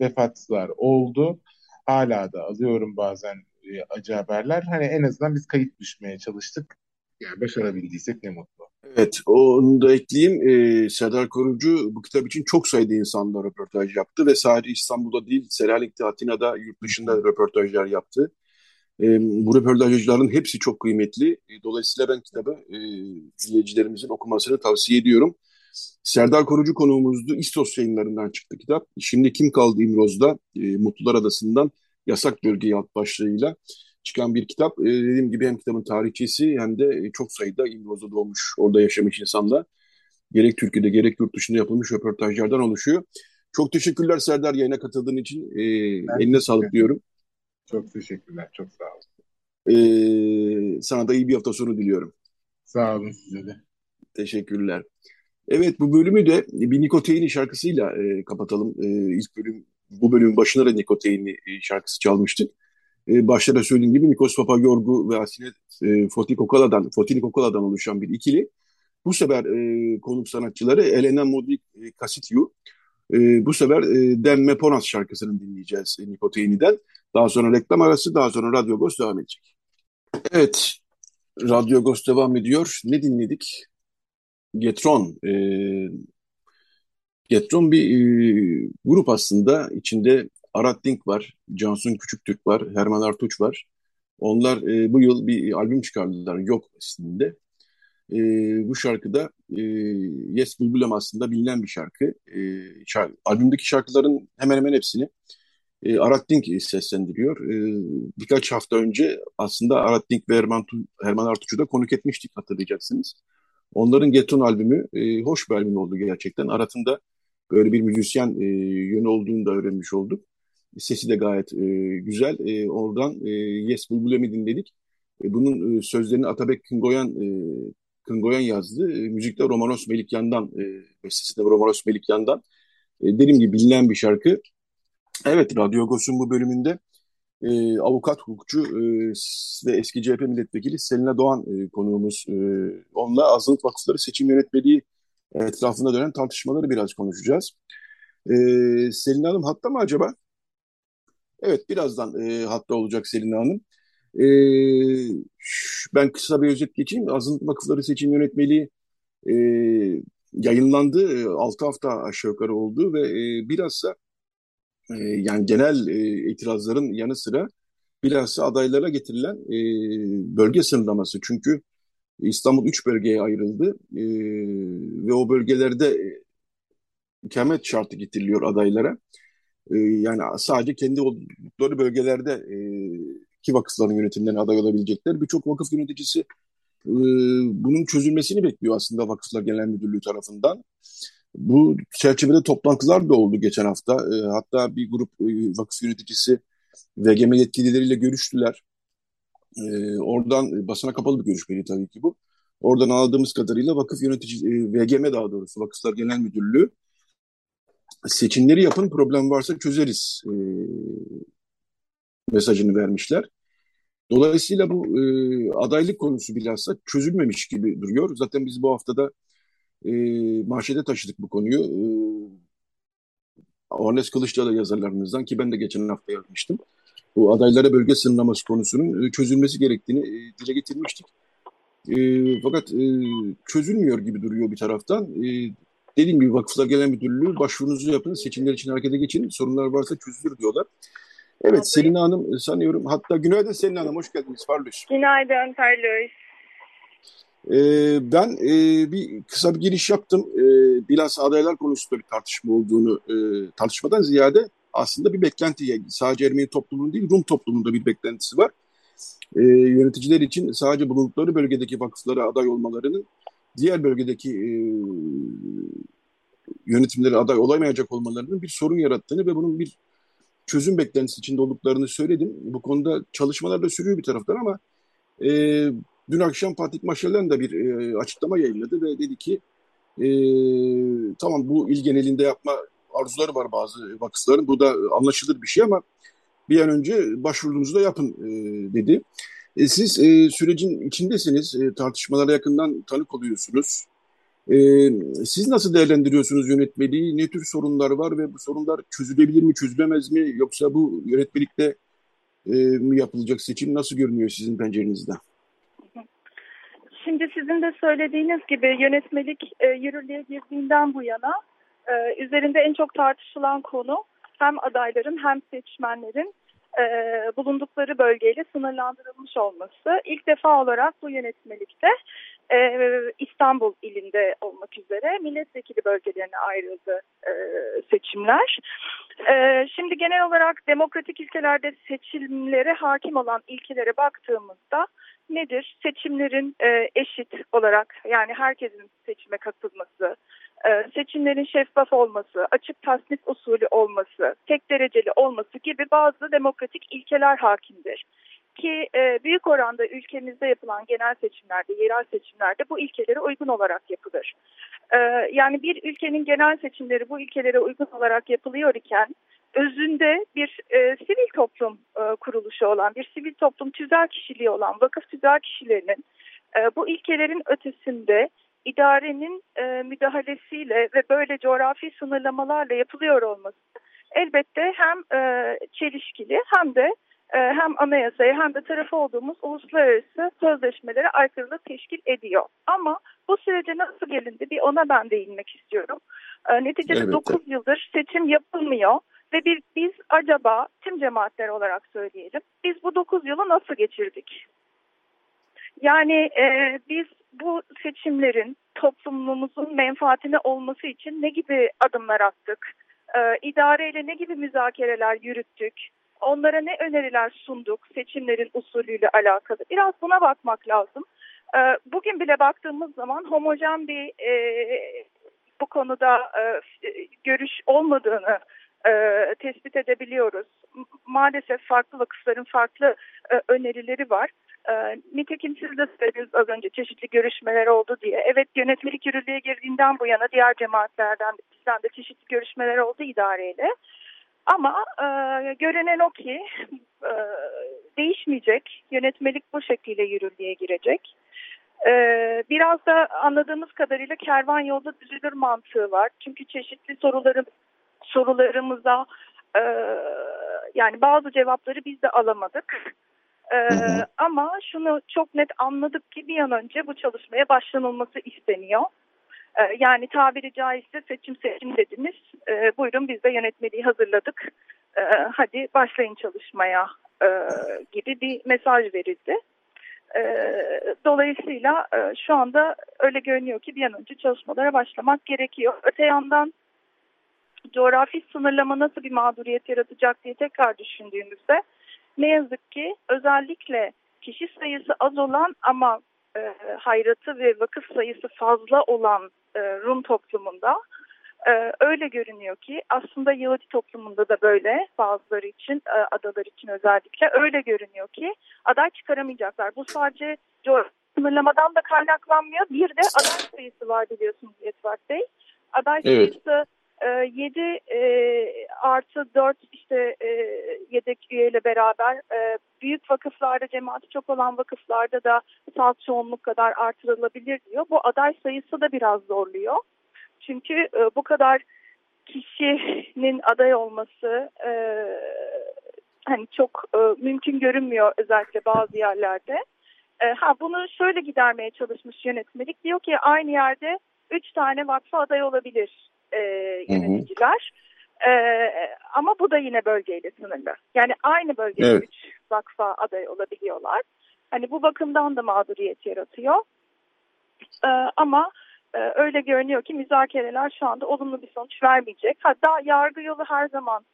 vefatlar oldu. Hala da alıyorum bazen e, acı haberler. Hani en azından biz kayıt düşmeye çalıştık. Yani başarabildiysek ne mutlu. Evet, onu da ekleyeyim. Ee, Serdar Korucu bu kitap için çok sayıda insanla röportaj yaptı ve sadece İstanbul'da değil, Selanik'te, Atina'da, yurt dışında röportajlar yaptı. Ee, bu röportajların hepsi çok kıymetli. Ee, dolayısıyla ben kitabı e, izleyicilerimizin okumasını tavsiye ediyorum. Serdar Korucu konuğumuzdu. İstos yayınlarından çıktı kitap. Şimdi Kim Kaldı İmroz'da, e, Mutlular Adası'ndan Yasak Bölgeyi alt başlığıyla çıkan bir kitap. E, dediğim gibi hem kitabın tarihçesi hem de e, çok sayıda İmroz'da doğmuş, orada yaşamış insanlar. Gerek Türkiye'de gerek yurt dışında yapılmış röportajlardan oluşuyor. Çok teşekkürler Serdar yayına katıldığın için. E, eline sağlık diyorum. Çok teşekkürler. Çok sağ olun. Ee, sana da iyi bir hafta sonu diliyorum. Sağ olun size de. Teşekkürler. Evet bu bölümü de bir Nikoteini şarkısıyla e, kapatalım. E, ilk bölüm bu bölümün başına da Nikoteini e, şarkısı çalmıştık. E, başta da söylediğim gibi Nikos Papagiorgu ve Asine e, Fotikokola'dan, Fotikokola'dan oluşan bir ikili. Bu sefer e, konuk sanatçıları Elena Modrik e, Kasitiu. E, bu sefer e, Demme Ponas şarkısını dinleyeceğiz e, Nikoteini'den. Daha sonra reklam arası, daha sonra Radyo Ghost devam edecek. Evet, Radyo Ghost devam ediyor. Ne dinledik? Getron. E, Getron bir e, grup aslında. İçinde Arat Dink var, Cansun Küçüktürk var, Herman Artuç var. Onlar e, bu yıl bir albüm çıkardılar. Yok aslında. E, bu şarkıda e, Yes Bülbülem aslında bilinen bir şarkı. E, şarkı. Albümdeki şarkıların hemen hemen hepsini e, Arat Dink seslendiriyor. E, birkaç hafta önce aslında Arat Dink ve Herman, Herman Artuç'u da konuk etmiştik hatırlayacaksınız. Onların Geton albümü e, hoş bir albüm oldu gerçekten. Arat'ın da böyle bir müzisyen e, yönü olduğunu da öğrenmiş olduk. Sesi de gayet e, güzel. E, oradan e, Yes Bulbulem'i dinledik. E, bunun e, sözlerini Atabek Kıngoyan, e, Kıngoyan yazdı. E, müzikte Romanos Melikyan'dan, e, bestesi de Romanos Melikyan'dan. E, dediğim gibi bilinen bir şarkı. Evet, Radyo Agos'un bu bölümünde e, avukat, hukukçu e, ve eski CHP milletvekili Selina Doğan e, konuğumuz. E, onunla azınlık vakıfları seçim yönetmeliği etrafında dönen tartışmaları biraz konuşacağız. E, Selin Hanım hatta mı acaba? Evet birazdan e, hatta olacak Selin Hanım. E, ben kısa bir özet geçeyim. Azınlık Vakıfları Seçim Yönetmeliği e, yayınlandı. E, 6 hafta aşağı yukarı oldu ve e, bilhassa e, yani genel e, itirazların yanı sıra bilhassa adaylara getirilen e, bölge sınırlaması. Çünkü İstanbul üç bölgeye ayrıldı e, ve o bölgelerde e, ikamet şartı getiriliyor adaylara. E, yani sadece kendi oldukları bölgelerde e, ki vakıfların yönetimlerine aday olabilecekler. Birçok vakıf yöneticisi e, bunun çözülmesini bekliyor aslında Vakıflar Genel Müdürlüğü tarafından. Bu çerçevede toplantılar da oldu geçen hafta. E, hatta bir grup e, vakıf yöneticisi VGM yetkilileriyle görüştüler. E, oradan basına kapalı bir görüşmeydi tabii ki bu. Oradan aldığımız kadarıyla vakıf yönetici, e, VGM daha doğrusu Vakıflar Genel Müdürlüğü seçimleri yapın problem varsa çözeriz e, mesajını vermişler. Dolayısıyla bu e, adaylık konusu bilhassa çözülmemiş gibi duruyor. Zaten biz bu haftada e, manşete taşıdık bu konuyu. E, Ornes Kılıçdaroğlu yazarlarımızdan ki ben de geçen hafta yazmıştım. Bu adaylara bölge sınırlaması konusunun e, çözülmesi gerektiğini e, dile getirmiştik. E, fakat e, çözülmüyor gibi duruyor bir taraftan. E, dediğim gibi Vakıflar Genel Müdürlüğü başvurunuzu yapın, seçimler için harekete geçin, sorunlar varsa çözülür diyorlar. Evet Tabii. Selin Hanım e, sanıyorum. Hatta günaydın Selin Hanım, hoş geldiniz. Farluş. Günaydın Farluş. Ee, ben e, bir kısa bir giriş yaptım. E, bilhassa adaylar konusunda bir tartışma olduğunu, e, tartışmadan ziyade aslında bir beklenti. Sadece Ermeni toplumunun değil, Rum toplumunda bir beklentisi var. E, yöneticiler için sadece bulundukları bölgedeki vakıflara aday olmalarının diğer bölgedeki e, yönetimlere aday olamayacak olmalarının bir sorun yarattığını ve bunun bir çözüm beklentisi içinde olduklarını söyledim. Bu konuda çalışmalar da sürüyor bir taraftan ama e, dün akşam Patrik Maşelen de bir e, açıklama yayınladı ve dedi ki e, tamam bu il genelinde yapma arzuları var bazı vakıfların. Bu da anlaşılır bir şey ama bir an önce başvurunuzu da yapın e, dedi. E, siz e, sürecin içindesiniz, e, tartışmalara yakından tanık oluyorsunuz. E, siz nasıl değerlendiriyorsunuz yönetmeliği? Ne tür sorunlar var ve bu sorunlar çözülebilir mi, çözülemez mi? Yoksa bu yönetmelikte e, mi yapılacak seçim nasıl görünüyor sizin pencerenizden? Şimdi sizin de söylediğiniz gibi yönetmelik e, yürürlüğe girdiğinden bu yana e, üzerinde en çok tartışılan konu hem adayların hem seçmenlerin e, bulundukları bölgeyle sınırlandırılmış olması. İlk defa olarak bu yönetmelikte e, İstanbul ilinde olmak üzere milletvekili bölgelerine ayrıldı e, seçimler. E, şimdi genel olarak demokratik ülkelerde seçimlere hakim olan ilkelere baktığımızda nedir? Seçimlerin e, eşit olarak yani herkesin seçime katılması, seçimlerin şeffaf olması, açık tasnif usulü olması, tek dereceli olması gibi bazı demokratik ilkeler hakimdir. Ki e, büyük oranda ülkemizde yapılan genel seçimlerde, yerel seçimlerde bu ilkelere uygun olarak yapılır. E, yani bir ülkenin genel seçimleri bu ilkelere uygun olarak yapılıyor iken özünde bir e, sivil toplum e, kuruluşu olan, bir sivil toplum tüzel kişiliği olan vakıf tüzel kişilerinin e, bu ilkelerin ötesinde idarenin e, müdahalesiyle ve böyle coğrafi sınırlamalarla yapılıyor olması elbette hem e, çelişkili hem de e, hem anayasaya hem de tarafı olduğumuz uluslararası sözleşmelere aykırılık teşkil ediyor. Ama bu sürece nasıl gelindi bir ona ben değinmek istiyorum. E, neticede evet. 9 yıldır seçim yapılmıyor ve bir, biz acaba tüm cemaatler olarak söyleyelim biz bu 9 yılı nasıl geçirdik? Yani e, biz bu seçimlerin toplumumuzun menfaatine olması için ne gibi adımlar attık? E, idareyle ne gibi müzakereler yürüttük? Onlara ne öneriler sunduk seçimlerin usulüyle alakalı? Biraz buna bakmak lazım. E, bugün bile baktığımız zaman homojen bir e, bu konuda e, görüş olmadığını e, tespit edebiliyoruz. Maalesef farklı vakıfların farklı e, önerileri var. E, nitekim siz de söylediniz az önce çeşitli görüşmeler oldu diye. Evet yönetmelik yürürlüğe girdiğinden bu yana diğer cemaatlerden bizden de çeşitli görüşmeler oldu idareyle. Ama e, görünen o ki e, değişmeyecek. Yönetmelik bu şekilde yürürlüğe girecek. E, biraz da anladığımız kadarıyla kervan yolda düzülür mantığı var. Çünkü çeşitli soruların sorularımıza e, yani bazı cevapları biz de alamadık. E, hı hı. Ama şunu çok net anladık ki bir an önce bu çalışmaya başlanılması isteniyor. E, yani tabiri caizse seçim seçim dediniz. E, buyurun biz de yönetmeliği hazırladık. E, hadi başlayın çalışmaya e, gibi bir mesaj verildi. E, dolayısıyla e, şu anda öyle görünüyor ki bir an önce çalışmalara başlamak gerekiyor. Öte yandan coğrafi sınırlama nasıl bir mağduriyet yaratacak diye tekrar düşündüğümüzde ne yazık ki özellikle kişi sayısı az olan ama e, hayratı ve vakıf sayısı fazla olan e, Rum toplumunda e, öyle görünüyor ki aslında Yahudi toplumunda da böyle bazıları için e, adalar için özellikle öyle görünüyor ki aday çıkaramayacaklar. Bu sadece sınırlamadan da kaynaklanmıyor. Bir de aday sayısı var biliyorsunuz Yetvat Bey. Aday evet. sayısı 7 e, e, artı 4 işte e, yedek üyeyle beraber e, büyük vakıflarda cemaati çok olan vakıflarda da salt çoğunluk kadar artırılabilir diyor. Bu aday sayısı da biraz zorluyor. Çünkü bu kadar kişinin aday olması hani çok mümkün görünmüyor özellikle bazı yerlerde. Ha bunu şöyle gidermeye çalışmış yönetmelik diyor ki aynı yerde üç tane vakfı aday olabilir e, yöneticiler. Hı hı. E, ama bu da yine bölgeyle sınırlı. Yani aynı bölgede evet. üç vakfa aday olabiliyorlar. Hani bu bakımdan da mağduriyet yaratıyor. E, ama e, öyle görünüyor ki müzakereler şu anda olumlu bir sonuç vermeyecek. Hatta yargı yolu her zaman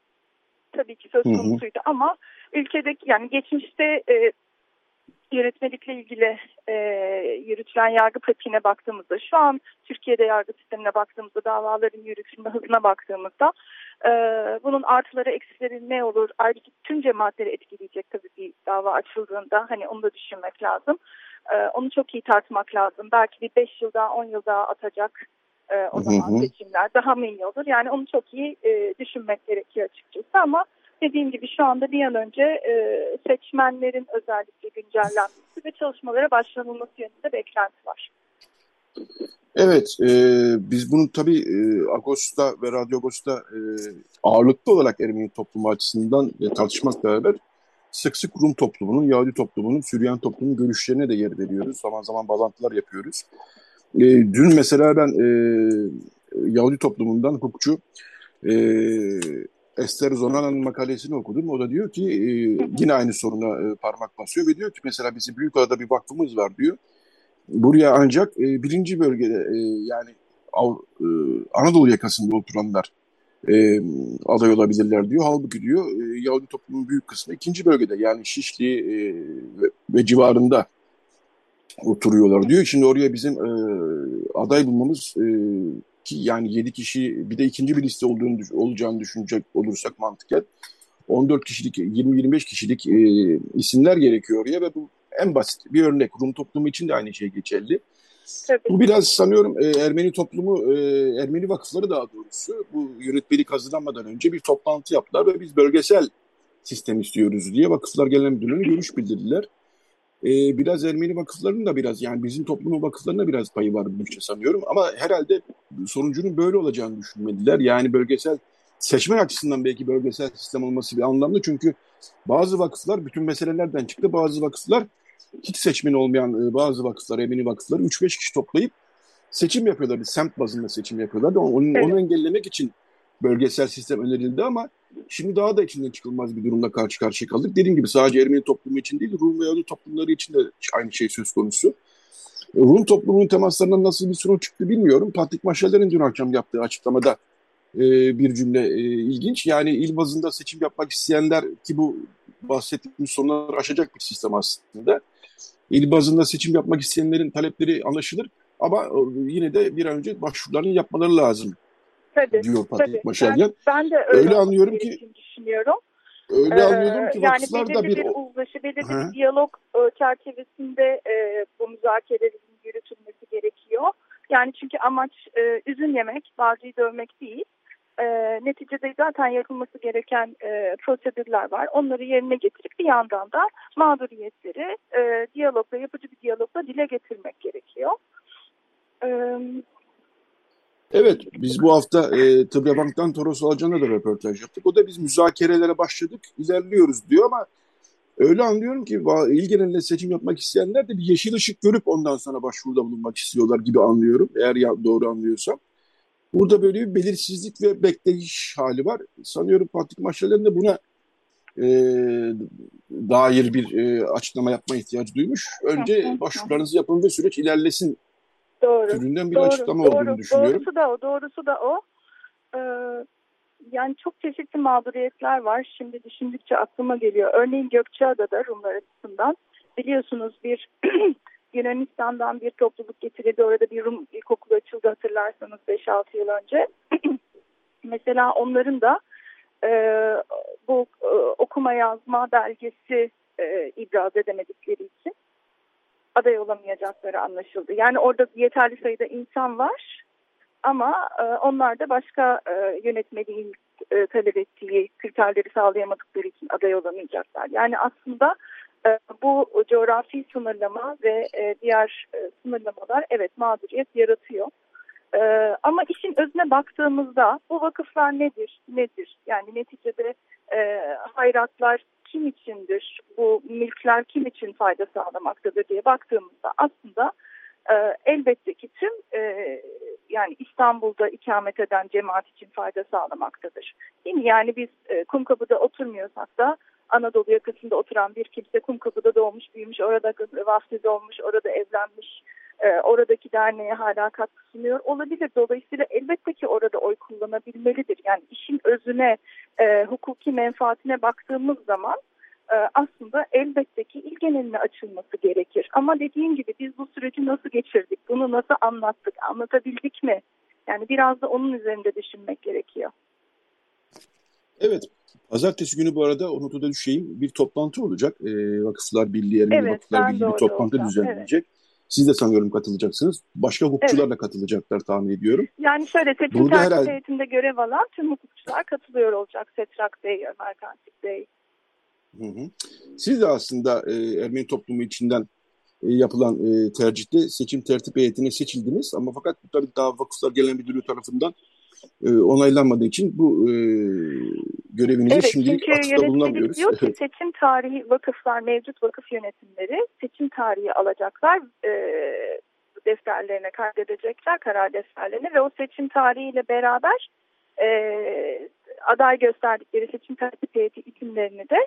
tabii ki söz konusuydu ama ülkedeki yani geçmişte e, yönetmelikle ilgili e, yürütülen yargı pratiğine baktığımızda, şu an Türkiye'de yargı sistemine baktığımızda, davaların yürütülme hızına baktığımızda e, bunun artıları eksileri ne olur? Ayrıca tüm cemaatleri etkileyecek tabii bir dava açıldığında hani onu da düşünmek lazım. E, onu çok iyi tartmak lazım. Belki bir 5 yıl daha 10 yıl daha atacak e, o zaman hı hı. seçimler daha mı iyi olur? Yani onu çok iyi e, düşünmek gerekiyor açıkçası ama dediğim gibi şu anda bir an önce e, seçmenlerin özellikle güncellenmesi ve çalışmalara başlanılması yönünde beklenti var. Evet, e, biz bunu tabii e, Ağustos'ta ve Radyo Ağustos'ta e, ağırlıklı olarak Ermeni toplumu açısından e, tartışmakla beraber sık sık Rum toplumunun, Yahudi toplumunun, Süryan toplumunun görüşlerine de yer veriyoruz. Zaman zaman bağlantılar yapıyoruz. E, dün mesela ben e, Yahudi toplumundan hukukçu e, Esther Zonana'nın makalesini okudum. O da diyor ki e, yine aynı soruna e, parmak basıyor ve diyor ki mesela bizim Büyükada'da bir vakfımız var diyor. Buraya ancak e, birinci bölgede e, yani Av, e, Anadolu yakasında oturanlar e, aday olabilirler diyor. Halbuki diyor e, Yahudi toplumun büyük kısmı ikinci bölgede yani Şişli e, ve, ve civarında oturuyorlar diyor. Şimdi oraya bizim e, aday bulmamız e, ki yani 7 kişi bir de ikinci bir liste olduğunu olacağını düşünecek olursak mantıken 14 kişilik 20-25 kişilik e, isimler gerekiyor oraya ve bu en basit bir örnek. Rum toplumu için de aynı şey geçerli. Tabii. Bu biraz sanıyorum e, Ermeni toplumu, e, Ermeni vakıfları daha doğrusu bu yönetmelik hazırlanmadan önce bir toplantı yaptılar ve biz bölgesel sistem istiyoruz diye vakıflar genel müdürlüğüne görüş bildirdiler e, biraz Ermeni vakıflarının da biraz yani bizim toplumun vakıflarına biraz payı var işte sanıyorum. Ama herhalde sonucunun böyle olacağını düşünmediler. Yani bölgesel seçmen açısından belki bölgesel sistem olması bir anlamlı. Çünkü bazı vakıflar bütün meselelerden çıktı. Bazı vakıflar hiç seçmen olmayan e, bazı vakıflar, Ermeni vakıfları 3-5 kişi toplayıp seçim yapıyorlar. Bir semt bazında seçim yapıyorlar. Onu, evet. onu engellemek için bölgesel sistem önerildi ama şimdi daha da içinden çıkılmaz bir durumla karşı karşıya kaldık. Dediğim gibi sadece Ermeni toplumu için değil, Rum ve Yahudi toplumları için de aynı şey söz konusu. Rum toplumunun temaslarından nasıl bir sonuç çıktı bilmiyorum. Patrik Maşaller'in dün akşam yaptığı açıklamada e, bir cümle e, ilginç. Yani il bazında seçim yapmak isteyenler ki bu bahsettiğimiz sorunları aşacak bir sistem aslında. İl bazında seçim yapmak isteyenlerin talepleri anlaşılır ama e, yine de bir an önce başvurularını yapmaları lazım tabii, diyor Patrik Maşalyan. Ben, ben de öyle, öyle anlıyorum ki düşünüyorum. Öyle ee, anlıyorum ki yani belirli bir, bir uzlaşı, belirli He. bir diyalog e, çerçevesinde e, bu müzakerelerin yürütülmesi gerekiyor. Yani çünkü amaç e, üzüm yemek, bağcıyı dövmek değil. E, neticede zaten yapılması gereken e, prosedürler var. Onları yerine getirip bir yandan da mağduriyetleri e, diyalogla, yapıcı bir diyalogla dile getirmek gerekiyor. E, Evet, biz bu hafta e, Tıbbi Bank'tan Toros Alcan'la da röportaj yaptık. O da biz müzakerelere başladık, ilerliyoruz diyor ama öyle anlıyorum ki il seçim yapmak isteyenler de bir yeşil ışık görüp ondan sonra başvuruda bulunmak istiyorlar gibi anlıyorum. Eğer ya, doğru anlıyorsam. Burada böyle bir belirsizlik ve bekleyiş hali var. Sanıyorum Patrik Maşal'ın da buna e, dair bir e, açıklama yapma ihtiyacı duymuş. Önce başvurularınızı yapın ve süreç ilerlesin Doğru. türünden bir doğru, açıklama doğru, olduğunu düşünüyorum. Doğrusu da o, doğrusu da o. Ee, yani çok çeşitli mağduriyetler var. Şimdi düşündükçe aklıma geliyor. Örneğin Gökçeada'da Rumlar açısından biliyorsunuz bir Yunanistan'dan bir topluluk getirildi. Orada bir Rum ilkokulu açıldı hatırlarsanız 5-6 yıl önce. Mesela onların da e, bu e, okuma yazma belgesi e, ibraz edemedikleri için aday olamayacakları anlaşıldı. Yani orada yeterli sayıda insan var ama e, onlar da başka e, yönetmeliğin e, talep ettiği kriterleri sağlayamadıkları için aday olamayacaklar. Yani aslında e, bu coğrafi sınırlama ve e, diğer e, sınırlamalar evet mağduriyet yaratıyor. E, ama işin özüne baktığımızda bu vakıflar nedir? Nedir? Yani neticede e, hayratlar kim içindir, bu mülkler kim için fayda sağlamaktadır diye baktığımızda aslında e, elbette ki tüm e, yani İstanbul'da ikamet eden cemaat için fayda sağlamaktadır. Değil mi? Yani biz e, Kumkapı'da oturmuyorsak da Anadolu yakasında oturan bir kimse Kumkapı'da doğmuş, büyümüş, orada vaftiz olmuş, orada evlenmiş, e, oradaki derneğe hala katkı sunuyor olabilir. Dolayısıyla elbette ki orada oy kullanabilmelidir. Yani işin özüne, e, hukuki menfaatine baktığımız zaman e, aslında elbette ki il geneline açılması gerekir. Ama dediğim gibi biz bu süreci nasıl geçirdik, bunu nasıl anlattık, anlatabildik mi? Yani biraz da onun üzerinde düşünmek gerekiyor. Evet, pazartesi günü bu arada unutuda düşeyim bir toplantı olacak. E, Vakıflar Birliği, Ermeni evet, Vakıflar Birliği bir toplantı olacağım. düzenlenecek. Evet. Siz de sanıyorum katılacaksınız. Başka hukukçular evet. da katılacaklar tahmin ediyorum. Yani şöyle seçim Burada tertip herhalde... heyetinde görev alan tüm hukukçular katılıyor olacak. Setrak Bey, Ömer Kantik Bey. Hı hı. Siz de aslında e, Ermeni toplumu içinden e, yapılan e, tercihte seçim tertip heyetine seçildiniz. Ama fakat bu tabii daha vakıflar gelen müdürlüğü tarafından e, onaylanmadığı için bu e, görevinize evet, şimdilik açıkta bulunamıyoruz. diyor ki seçim tarihi vakıflar, mevcut vakıf yönetimleri seçim tarihi alacaklar. E, defterlerine kaydedecekler, karar defterlerine ve o seçim tarihiyle beraber e, aday gösterdikleri seçim tertip heyeti isimlerini de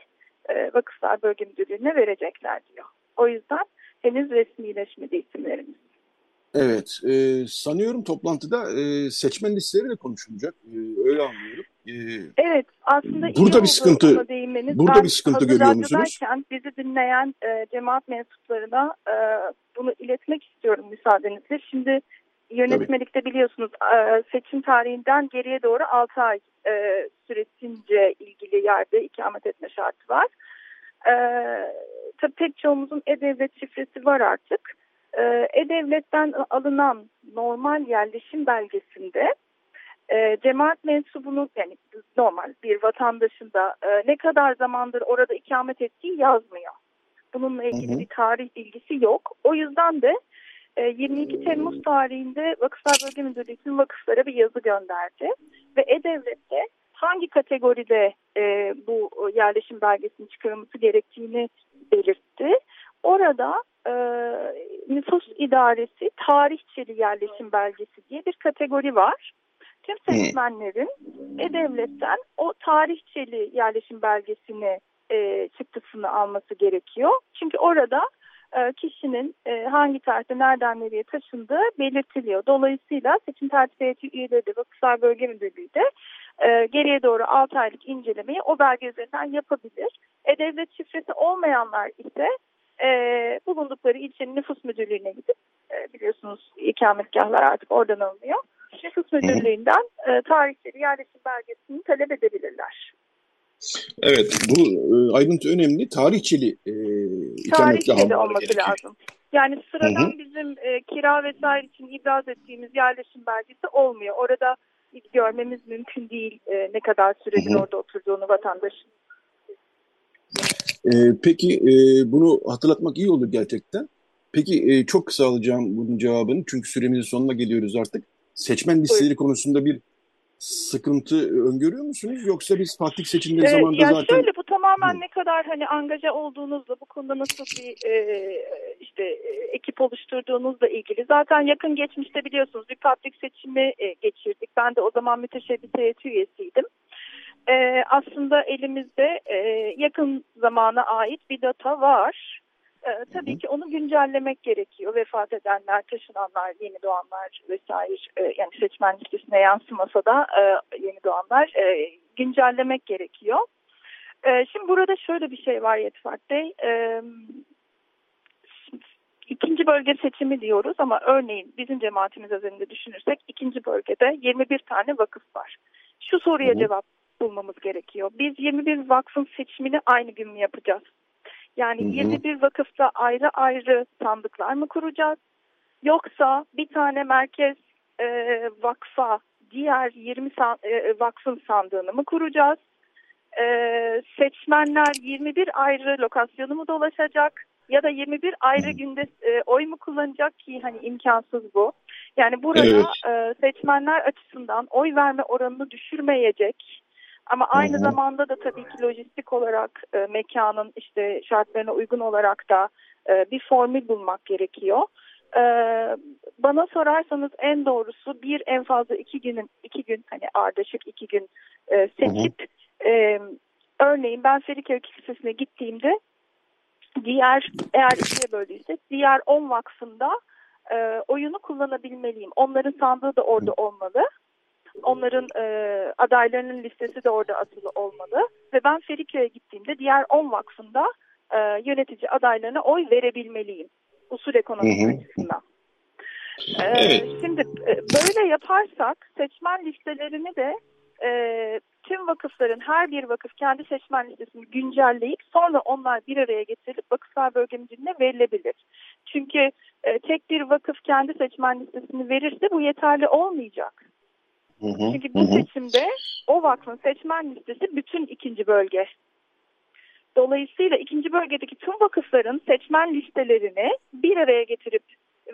e, Vakıflar Bölge Müdürlüğü'ne verecekler diyor. O yüzden henüz resmileşmedi isimlerimiz. Evet, e, sanıyorum toplantıda e, seçmen listeleri de konuşulacak. E, öyle anlıyorum. E, evet, aslında burada bir sıkıntı, burada ben bir sıkıntı görüyor musunuz? bizi dinleyen e, cemaat mensuplarına e, bunu iletmek istiyorum müsaadenizle. Şimdi yönetmelikte Tabii. biliyorsunuz e, seçim tarihinden geriye doğru 6 ay e, süresince ilgili yerde ikamet etme şartı var. E, tabii pek çoğumuzun E-Devlet şifresi var artık. E, E-Devlet'ten alınan normal yerleşim belgesinde e, cemaat mensubunun yani normal bir vatandaşın da e, ne kadar zamandır orada ikamet ettiği yazmıyor. Bununla ilgili hı hı. bir tarih bilgisi yok. O yüzden de 22 Temmuz tarihinde Vakıflar Bölge Müdürlüğü vakıflara bir yazı gönderdi. Ve E-Devlet'te hangi kategoride e, bu yerleşim belgesinin çıkarılması gerektiğini belirtti. Orada e, nüfus idaresi tarihçeli yerleşim belgesi diye bir kategori var. Tüm seçmenlerin E-Devlet'ten o tarihçeli yerleşim belgesini e, çıktısını alması gerekiyor. Çünkü orada e, kişinin e, hangi tarihte nereden nereye taşındığı belirtiliyor. Dolayısıyla seçim tertip heyeti üyeleri de Vakıflar Bölge Müdürlüğü de e, geriye doğru 6 aylık incelemeyi o belge üzerinden yapabilir. E-Devlet şifresi olmayanlar ise bulundukları ilçenin nüfus müdürlüğüne gidip biliyorsunuz ikametgahlar artık oradan alınıyor. Nüfus müdürlüğünden e, tarihçeli yerleşim belgesini talep edebilirler. Evet, bu e, ayrıntı önemli. Tarihçeli e, Tarihçeli olması gerekiyor. lazım. Yani sıradan hı hı. bizim e, kira vesaire için ibraz ettiğimiz yerleşim belgesi olmuyor. Orada görmemiz mümkün değil e, ne kadar süredir hı hı. orada oturduğunu vatandaşın. E, peki e, bunu hatırlatmak iyi olur gerçekten. Peki e, çok kısa alacağım bunun cevabını çünkü süremizin sonuna geliyoruz artık. seçmen listeleri konusunda bir sıkıntı öngörüyor musunuz? Yoksa biz partik seçimleri Ee, zamanında ya zaten... şöyle bu tamamen Hı. ne kadar hani angaja olduğunuzla bu konuda nasıl bir e, işte e, ekip oluşturduğunuzla ilgili. Zaten yakın geçmişte biliyorsunuz bir partik seçimi e, geçirdik. Ben de o zaman müteşebbis heyeti üyesiydim. E, aslında elimizde e, yakın zamana ait bir data var. E, tabii ki onu güncellemek gerekiyor. Vefat edenler, taşınanlar, yeni doğanlar vesaire e, yani seçmen listesine yansımasa da e, yeni doğanlar e, güncellemek gerekiyor. E, şimdi burada şöyle bir şey var Yetvart Bey. E, ikinci bölge seçimi diyoruz ama örneğin bizim cemaatimiz özelinde düşünürsek ikinci bölgede 21 tane vakıf var. Şu soruya Hı hı. cevap bulmamız gerekiyor. Biz 21 vakfın seçimini aynı gün mü yapacağız? Yani Hı hı. 21 vakıfta ayrı ayrı sandıklar mı kuracağız? Yoksa bir tane merkez e, vakfa diğer 20 san- e, vakfın sandığını mı kuracağız? E, seçmenler 21 ayrı lokasyonu mu dolaşacak? Ya da 21 ayrı günde e, oy mu kullanacak ki hani imkansız bu. Yani burada e, seçmenler açısından oy verme oranını düşürmeyecek. Ama aynı Hı hı. zamanda da tabii ki lojistik olarak e, mekanın işte şartlarına uygun olarak da e, bir formül bulmak gerekiyor. E, bana sorarsanız en doğrusu bir en fazla iki günün iki gün hani ardışık iki gün e, seçip e, örneğin ben Feriköy Kilisesi'ne gittiğimde diğer eğer ikiye böldüysek diğer 10 vakfında e, oyunu kullanabilmeliyim. Onların sandığı da orada olmalı. Onların e, adaylarının listesi de orada asılı olmalı. Ve ben Feriköy'e gittiğimde diğer 10 vakfında e, yönetici adaylarına oy verebilmeliyim. Usul ekonomisi Hı hı. açısından. E, Evet. Şimdi e, böyle yaparsak seçmen listelerini de e, tüm vakıfların her bir vakıf kendi seçmen listesini güncelleyip sonra onlar bir araya getirilip vakıflar bölge müdürlüğüne verilebilir. Çünkü e, tek bir vakıf kendi seçmen listesini verirse bu yeterli olmayacak. Hı hı. Çünkü bu hı. seçimde o vakfın seçmen listesi bütün ikinci bölge. Dolayısıyla ikinci bölgedeki tüm vakıfların seçmen listelerini bir araya getirip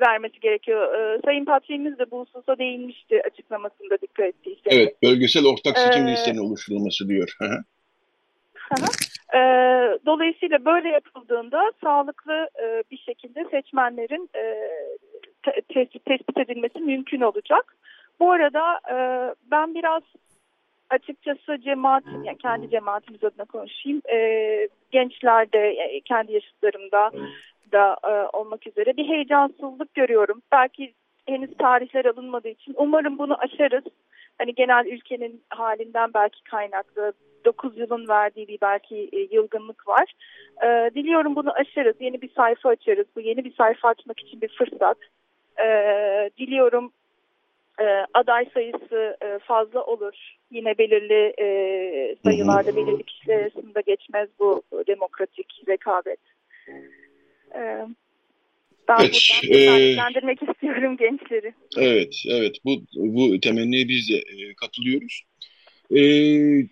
vermesi gerekiyor. Ee, Sayın Patriğimiz de bu hususa değinmişti açıklamasında dikkat ettiyseniz. Evet, bölgesel ortak seçim Ee, listenin oluşturulması diyor. Ee, dolayısıyla böyle yapıldığında sağlıklı e, bir şekilde seçmenlerin e, te- te- tespit edilmesi mümkün olacak. Bu arada e, ben biraz açıkçası cemaat, yani kendi cemaatimiz adına konuşayım. E, gençlerde, yani kendi yaşıtlarımda da e, olmak üzere bir heyecansızlık görüyorum. Belki henüz tarihler alınmadığı için umarım bunu aşarız. Hani genel ülkenin halinden belki kaynaklı 9 yılın verdiği bir belki e, yılgınlık var. E, diliyorum bunu aşarız. Yeni bir sayfa açarız. Bu yeni bir sayfa açmak için bir fırsat. E, diliyorum e, aday sayısı e, fazla olur. Yine belirli e, sayılarda belirli kişiler arasında geçmez bu demokratik rekabet. E, ben Evet, buradan e, istiyorum gençleri. Evet, evet. Bu bu temenniye biz de e, katılıyoruz. E,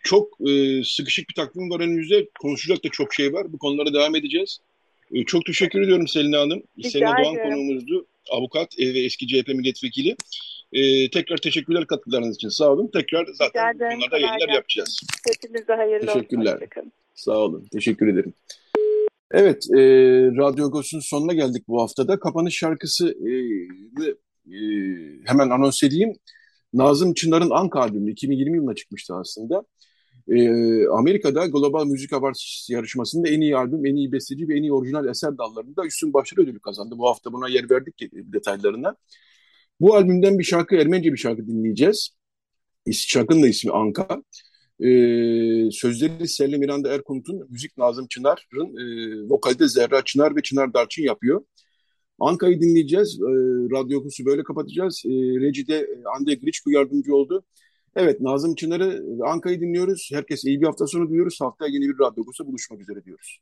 çok e, sıkışık bir takvim var önümüzde. Konuşacak da çok şey var. Bu konulara devam edeceğiz. E, çok teşekkür ediyorum Selin Hanım. Rica Selin Doğan konuğumuzdu. Avukat e, ve eski CHP milletvekili. E, tekrar teşekkürler katkılarınız için. Sağ olun. Tekrar zaten bu konularda yayınlar yapacağız. Hepinize hayırlı olsun. Teşekkürler. Sağ olun. Teşekkür ederim. Evet, e, Radyo Agos'un sonuna geldik bu haftada. Kapanış şarkısı e, e, hemen anons edeyim. Nazım Çınar'ın Anka albümü 2020 yılında çıkmıştı aslında. E, Amerika'da Global Müzik Awards yarışmasında en iyi albüm, en iyi besteci ve en iyi orijinal eser dallarında üstün başarı ödülü kazandı. Bu hafta buna yer verdik detaylarına. Bu albümden bir şarkı, Ermenice bir şarkı dinleyeceğiz. Şarkının da ismi Anka. Ee, sözleri Selin Miranda Erkunut'un, müzik Nazım Çınar'ın, e, vokalde Zerra Çınar ve Çınar Darçın yapıyor. Anka'yı dinleyeceğiz. E, radyo okusu böyle kapatacağız. E, Reci'de Ande Griçku yardımcı oldu. Evet Nazım Çınar'ı, Anka'yı dinliyoruz. Herkes iyi bir hafta sonu diliyoruz. Haftaya yeni bir radyo okusu buluşmak üzere diyoruz.